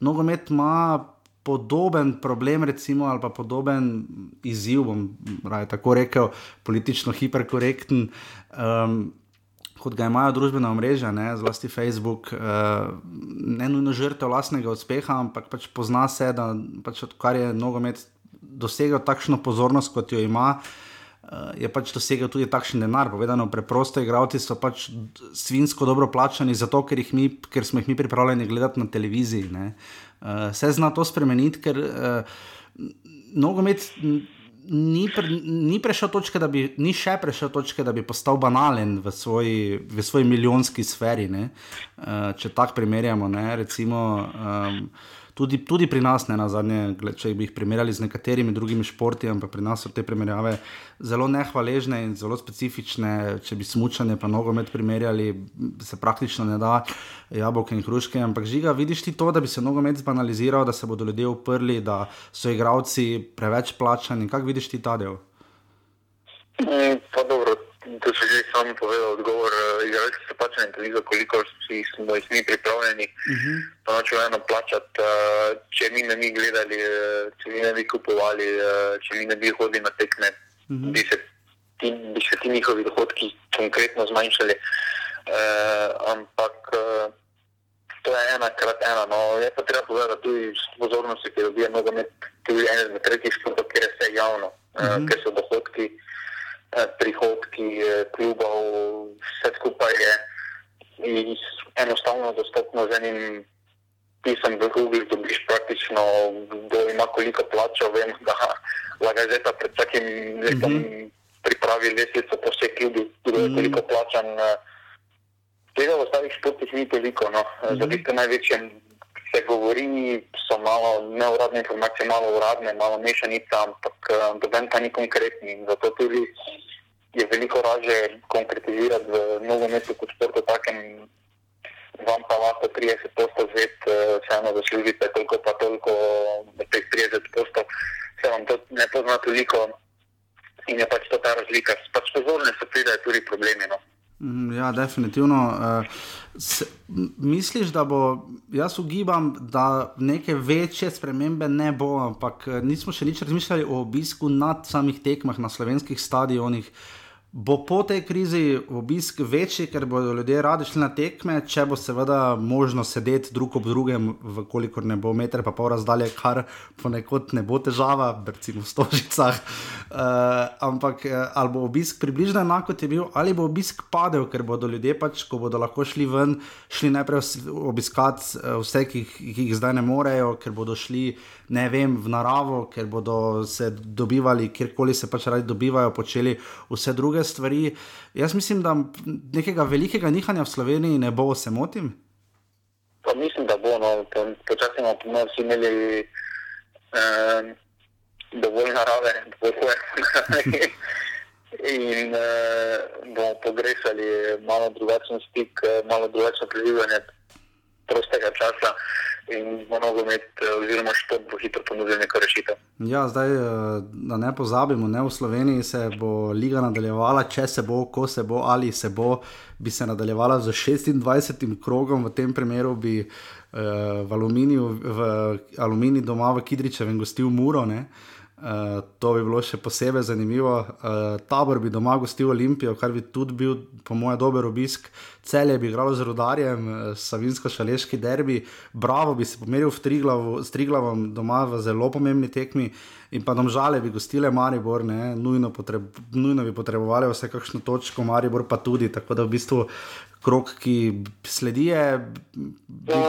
nogomet ima podoben problem, recimo, ali pa podoben izziv, bom raje tako rekel, politično hiperkorekten. Um, Kot ga imajo družbena mreža, ne, zlasti Facebook, uh, ne nujno žrtev vlastnega uspeha, ampak pač pozna se, da pač odkar je nogomet dosegel takšno pozornost, kot jo ima, uh, je pač dosegel tudi takšen denar. Povedano preprosto, igravci so pač svinsko dobro plačani, zato ker, mi, ker smo jih mi pripravljeni gledati na televiziji. Ne. Uh, se zna to spremeniti, ker uh, nogomet ni, pre, ni prešel točke, da bi, ni še prešel točke, da bi postal banalen v svoji, v svoji milijonski sferi. Uh, če tako primerjamo, ne, recimo. Um, tudi, tudi pri nas, ne na zadnje, če bi jih primerjali z nekaterimi drugimi športi, ampak pri nas so te primerjave zelo nehvaležne in zelo specifične. Če bi smučanje pa nogomet primerjali, se praktično ne da jabolke in hruške. Ampak žiga, vidiš ti to, da bi se nogomet zbanaliziral, da se bodo ljudje uprli, da so igravci preveč plačani. Kako vidiš ti ta del? Mm, To si že sam povedal, odgovor. Eh, igralci pač ne tega, koliko smo jih mi pripravljeni. Uh mhm. -huh. Pa noče eno plačati, eh, če mi ne bi gledali, eh, če mi ne bi kupovali, če mi ne bi hodili na tekme, uh mhm. -huh. bi, se ti, bi se ti njihovi dohodki konkretno zmanjšali. Uh, ampak uh, to je ena krat ena. No. Je pa treba povedati tudi pozornosti, ki dobijo nogomet, tudi ene izmed tretjih športov, kjer je vse javno, uh -huh. uh, ker so dohodki. Eh, prihodki eh, klubov, vse skupaj je enostavno dostopno z enim pisom v Google, dobiš praktično, kdo ima koliko plačo. Vem, da laga zdaj pa pred vsakim letom mm -hmm. pripravi lesnico po vseh klubih, kdo je mhm. koliko plačan. Eh, tega v ostalih športih ni toliko, no. mm -hmm. za tiste največje se govori, so malo neuradne informacije, malo uradne, malo mešanice, ampak doben eh, pa ni konkretni. Zato tudi je veliko raže konkretizirati v nogometu kot športu takem. Vam pa lahko 30 postov zved, eh, vseeno zaslužite toliko pa toliko, da teh 30 postov se vam to ne pozna toliko in je pač to ta razlika. Pač pozorne so pridajo tudi problemi. No. Mm, ja, definitivno. Uh, se, misliš, da bo, jaz ugibam, da neke večje spremembe ne bo, ampak eh, nismo še nič razmišljali o obisku na samih tekmah na slovenskih stadionih. Uh, bo po tej krizi obisk večji, ker bodo ljudje radi šli na tekme, če bo seveda možno sedeti drug ob drugem, vkolikor ne bo meter pa pol razdalje, kar ponekod ne bo težava, recimo v stožicah. Uh, ampak eh, ali bo obisk približno enako kot je bil, ali bo obisk padel, ker bodo ljudje pač, ko bodo lahko šli ven, šli najprej obiskati uh, vse, ki, ki jih zdaj ne morejo, ker bodo šli ne vem, v naravo, ker bodo se dobivali, kjerkoli se pač radi dobivajo, počeli vse druge stvari. Jaz mislim, da nekega velikega nihanja v Sloveniji ne bo, se motim. Pa mislim, da bo, no, počasi bomo vsi imeli eh, dovolj narave, dovolj in eh, bomo pogrešali malo drugačen stik, malo drugačno preživljanje prostega časa in mnogo med, eh, oziroma šport bo hitro ponudil neko rešitev. Ja, zdaj, eh, da ne pozabimo, ne v Sloveniji se bo liga nadaljevala, če se bo, ko se bo ali se bo, bi se nadaljevala z 26. krogom, v tem primeru bi uh, v Aluminiju, v Aluminiju doma v Kidričevem gostil Muro. Ne? Uh, to bi bilo še posebej zanimivo. Uh, tabor bi doma gostil Olimpijo, kar bi tudi bil, po mojem, dober obisk. Celje bi igralo z rodarjem, uh, Savinsko-Šaleški derbi, Bravo bi se pomeril s Triglavom doma v zelo pomembni tekmi. In pa domžale bi gostile Maribor, ne, nujno, potreb, nujno bi potrebovali vse kakšno točko, Maribor pa tudi. Tako da v bistvu krok, ki sledi, bi,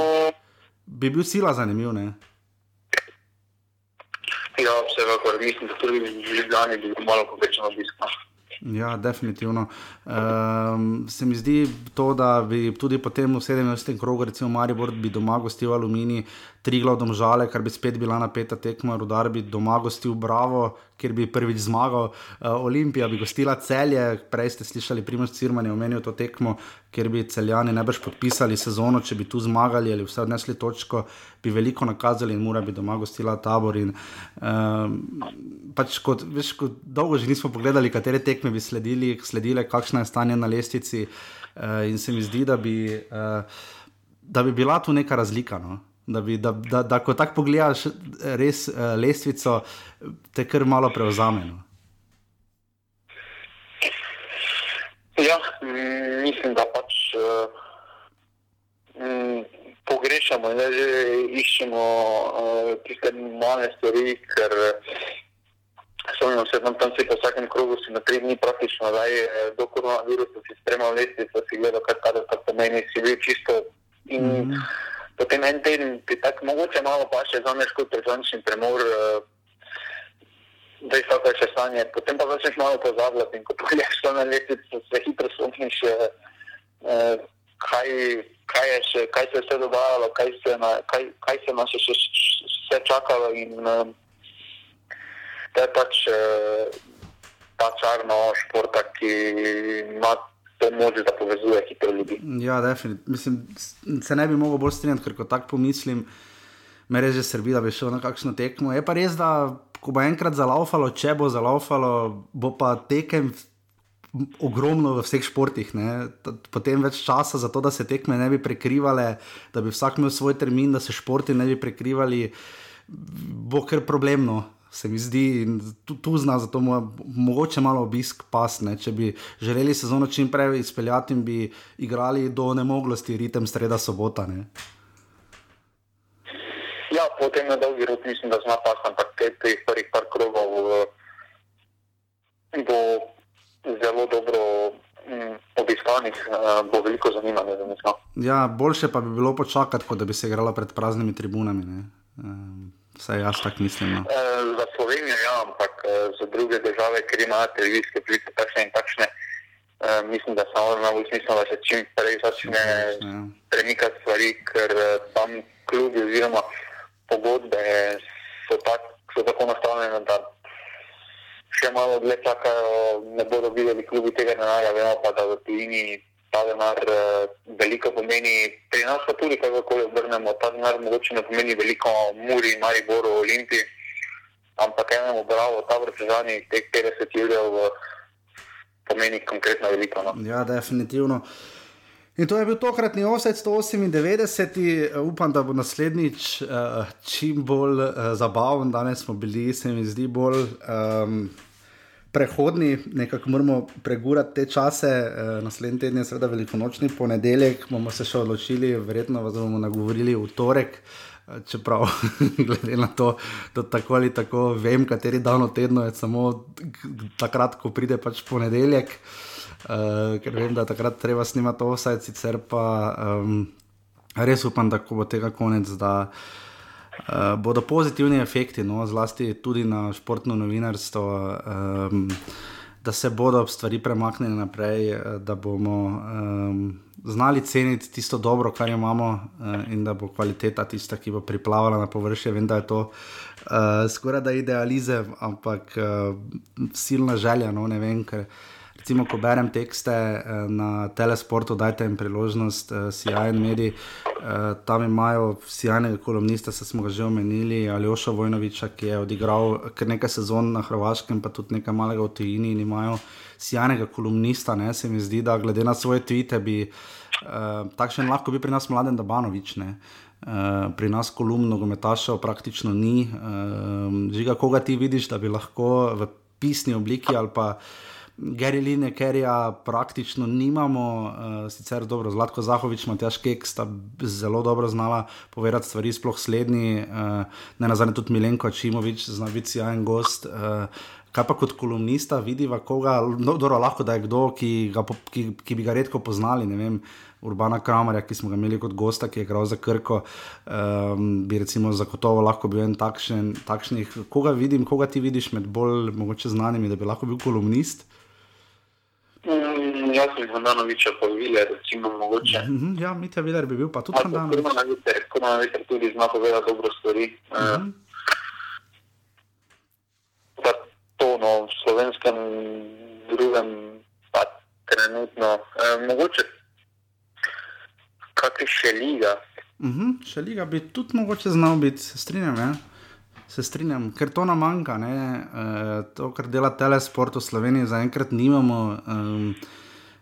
bi bil sila zanimiv. Ne. Ja, vsekakor mislim, da tudi v Ljubljani bi bilo malo povečano obiska. Ja, definitivno. Um, se mi zdi to, da bi tudi potem v 17. krogu, recimo Maribor, bi doma gostil Alumini, tri glavne žale, kar bi spet bila napeta tekma, Rudar bi doma gostil Bravo, kjer bi prvič zmagal, uh, Olimpija bi gostila celje, prej ste slišali Primož Cirman je omenil to tekmo, kjer bi celjani najbrž podpisali sezono, če bi tu zmagali ali vse odnesli točko, bi veliko nakazali in mora bi doma gostila tabor. In, um, pač kot, veš, kot dolgo že nismo pogledali, katere tekme bi sledili, sledile, kakšno je stanje na lestvici uh, in se mi zdi, da bi, uh, da bi bila tu neka razlika. No? Da, bi, da, da, da ko tako pogledaš, res uh, lestvico, te kar malo preuzameno. Ja, mislim, da pač uh, pogrešamo in da že iščemo uh, tiste male stvari, ker spomnimo se, da tam si po vsakem krogu si na tri dni praktično, da je do koronavirusa si spremal lestvico, si gledal, kaj to pomeni, si bil čisto in mm -hmm. Potem en teden ti tako mogoče malo pa še zaneš kot državnični premor. Uh, da je še stanje. Potem pa začneš malo pozabljati in ko pogledaš to na lestvico, se hitro spomniš, eh, kaj, kaj, je še, kaj se je vse dogajalo, kaj se, na, kaj, kaj se nas še vse čakalo. In, eh, to je pač eh, ta čarno športa, ki ima. To moč, da povezuje hitro ljudi. Ja, definitivno. Mislim, se ne bi mogel bolj strinjati, ker ko tako pomislim, me res že srbi, da bi šel na kakšno tekmo. Je pa res, da ko bo enkrat zalaufalo, če bo zalaufalo, bo pa tekem ogromno v vseh športih. Ne? Potem več časa za to, da se tekme ne bi prekrivale, da bi vsak imel svoj termin, da se športi ne bi prekrivali, bo kar problemno. Se mi zdi, in tu, tu zna, zato mu mogoče malo obisk pasne. Če bi želeli sezono čim prej izpeljati bi igrali do nemoglosti, ritem sreda sobota. Ne? Ja, potem na dolgi rok mislim, da zna pas, ampak te prvih par krogov bo zelo dobro mm, obiskanih, uh, bo veliko zanimanja za njih. Ja, boljše pa bi bilo počakati, kot da bi se igrala pred praznimi tribunami. Um, vsaj jaz tako mislim. No. Uh, za Slovenijo, ja, ampak uh, za druge države, ker imajo televizijske priče takšne in takšne. Uh, mislim, da samo najbolj smiselno, da se čim prej začne ja. premikati stvari, ker tam klubi oziroma pogodbe so, tak, so tako nastavljene, da še malo dlje čakajo, ne bodo videli klubi tega denarja, vemo pa, da v tujini ta denar uh, veliko pomeni. Pri nas pa tudi, kako obrnemo, ta denar mogoče ne pomeni veliko Muri, Mariboru, Olimpiji, ampak enemu bravo, ta vrtežani, teh 50 jurjev pomeni konkretno veliko. No? Ja, definitivno. In to je bil tokratni offset 198, upam, da bo naslednjič uh, čim bolj uh, zabaven. Danes smo bili, se mi zdi, bolj um, prehodni, nekako moramo pregurati te čase. Uh, naslednji teden je seveda velikonočni ponedeljek, bomo se še odločili, verjetno vas bomo nagovorili v torek. Čeprav, glede na to, da tako ali tako vem, kateri dan v tednu je samo takrat, ko pride pač ponedeljek. Uh, ker vem, da takrat treba snimati vse, sicer pa um, res upam, da bo tega konec, da uh, bodo pozitivni efekti, no, zlasti tudi na športno novinarstvo. Um, Da se bodo stvari premaknile naprej, da bomo um, znali ceniti tisto dobro, kar imamo, uh, in da bo kvaliteta tista, ki bo priplavala na površje. Vem, da je to uh, skoraj da idealizem, ampak uh, silna želja. No, ne vem, ker uh, recimo, ko berem tekste eh, na telesportu, dajte jim priložnost, eh, sijajen medij. Eh, tam imajo sjajnega kolumnista, se smo ga že omenili, Aljoša Vojnoviča, ki je odigral kar nekaj sezon na Hrvaškem, pa tudi nekaj malega v tujini in imajo sjajnega kolumnista. Ne? Se mi zdi, da glede na svoje tvite bi uh, takšen lahko bil pri nas mladen Dabanovič. Uh, pri nas kolumno gometašev praktično ni. Uh, žiga, koga ti vidiš, da bi lahko v pisni obliki ali pa uh, Gary Linekerja praktično nimamo, uh, sicer dobro, Zlatko Zahovič, Matjaš Kek sta zelo dobro znala povedati stvari, sploh slednji, uh, ne nazadnje tudi Milenko Čimovič, zna biti sjajen gost. Uh, kaj pa kot kolumnista vidiva koga, no, dobro, lahko da je kdo, ki, ga, ki, ki bi ga redko poznali, ne vem. Urbana Kramarja, ki smo ga imeli kot gosta, ki je igral za Krko, um, bi recimo zagotovo lahko bil en takšen, takšnih. Koga vidim, koga ti vidiš med bolj mogoče znanimi, da bi lahko bil kolumnist? Uh, Mm, jaz sem Hrvanovič, pa Viler, recimo, mogoče. Mm -hmm, ja, Mitja Viler bi bil pa tudi tam. Hrvanovič tudi zna povedati dobro stvari. Mm -hmm. uh, to, no, v slovenskem drugem, pa trenutno, uh, mogoče kakšne še liga. Mm -hmm, še liga bi tudi mogoče znal biti, strinjam. Ja se strinjam, ker to nam manjka. E, to, kar dela telesport v Sloveniji, zaenkrat nimamo. Um,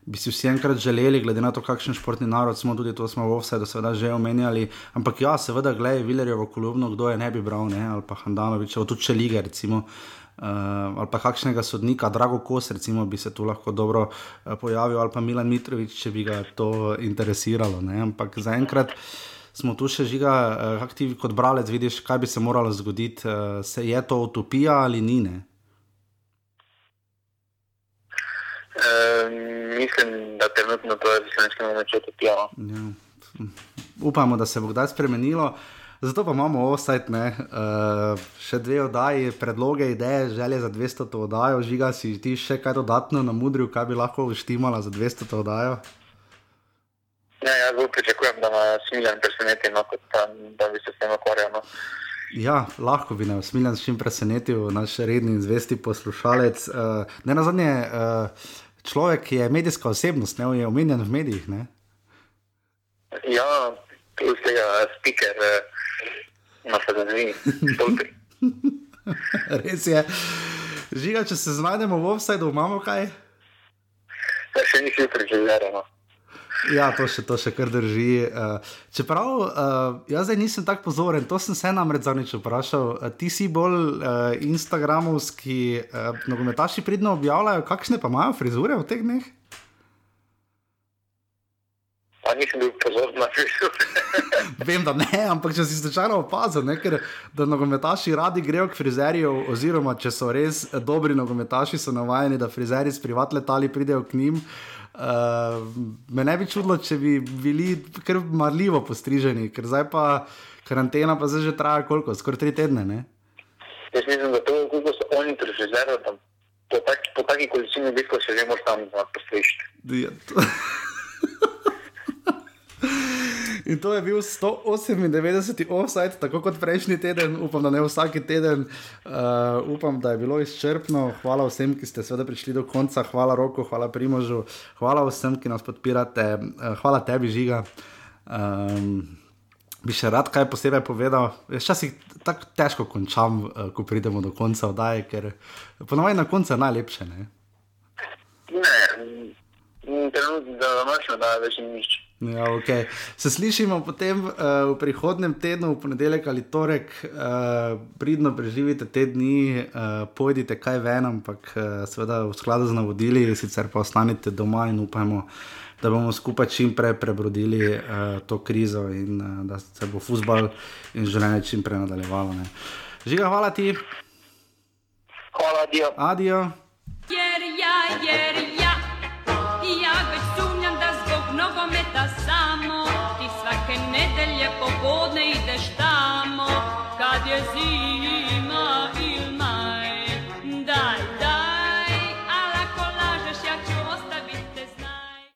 bi si vsi enkrat želeli, glede na to, kakšen športni narod smo, tudi to smo v vse do sedaj že omenjali. Ampak ja, seveda, gledaj, Vilerjevo kolumno, kdo je ne bi bral, ne? ali pa Handanovič, tudi če lige, recimo. Uh, ali pa kakšnega sodnika, Drago Kos, recimo, bi se tu lahko dobro uh, pojavil, ali pa Milan Mitrovič, če bi ga to interesiralo. Ne? Ampak zaenkrat smo tu še žiga, uh, kako ti kot bralec vidiš, kaj bi se moralo zgoditi, uh, se je to utopija ali ni? Ne? Uh, mislim, da trenutno to je slovenski načrt utopija. No. Ja. Upamo, da se bo kdaj spremenilo. Zato pa imamo offset, uh, še dve oddaji, predloge, ideje, želje za 200 oddajo, žiga si ti še kaj dodatno na mudrju, kaj bi lahko uštimala za 200 oddajo. Ne, jaz bolj pričakujem, da me smiljen preseneti, no, kot da, bi se s tem ukvarjal. No. Ja, lahko bi nas smiljen s čim presenetil, naš redni in zvesti poslušalec. Uh, ne na zadnje, uh, človek je medijska osebnost, ne je omenjen v medijih. Ne? Ja, plus tega speaker. Uh, na fotografiji. Res je. Žiga, če se znajdemo v offsajdu, imamo kaj? Ja, še ni hitro preživljeno. Ja, to še, to še kar drži. Uh, čeprav uh, jaz zdaj nisem tako pozoren, to sem se namreč zadnjič vprašal. Uh, ti si bolj instagramovski, nogometaši pridno objavljajo, kakšne pa imajo frizure v teh dneh? Pa nisem bil pozoren na Facebook. Vem, da ne, ampak če si slučajno opazil, ne, ker da nogometaši radi grejo k frizerju, oziroma če so res dobri nogometaši, so navajeni, da frizeri s privat letali pridejo k njim. Uh, me ne bi čudilo, če bi bili kar marljivo postriženi, ker zdaj pa karantena pa zdaj že traja koliko, skoraj tri tedne. Ne? Jaz mislim, da to, kako so oni pri frizerju, po, tak, po taki količini obiskov se že moraš tam postrižiti. Ja, In to je bil 198 offside, tako kot prejšnji teden, upam, da ne vsak teden. Uh, upam, da je bilo izčrpno. Hvala vsem, ki ste seveda prišli do konca, hvala Roku, hvala Primožu, hvala vsem, ki nas podpirate, uh, hvala tebi, Žiga. Um, bi še rad kaj posebej povedal. Včasih tako težko končam, uh, ko pridemo do konca oddaje, ker ponovadi na koncu je najlepše. Ne, ne trenutno, da imaš na dan več nič. Ja, okay. Se slišimo potem uh, v prihodnem tednu, v ponedeljek ali torek, uh, pridno preživite te dni, uh, pojdite kaj ven, ampak uh, seveda v skladu z navodili, sicer pa ostanite doma in upajmo, da bomo skupaj čim prej prebrodili uh, to krizo in uh, da se bo futbal in življenje čim prej nadaljevalo. Ne. Žiga, hvala ti. Hvala, adijo. Adijo. Jer ja, jer ja, ja, nogometa samo. Ti svake nedelje popodne ideš tamo Kad je zim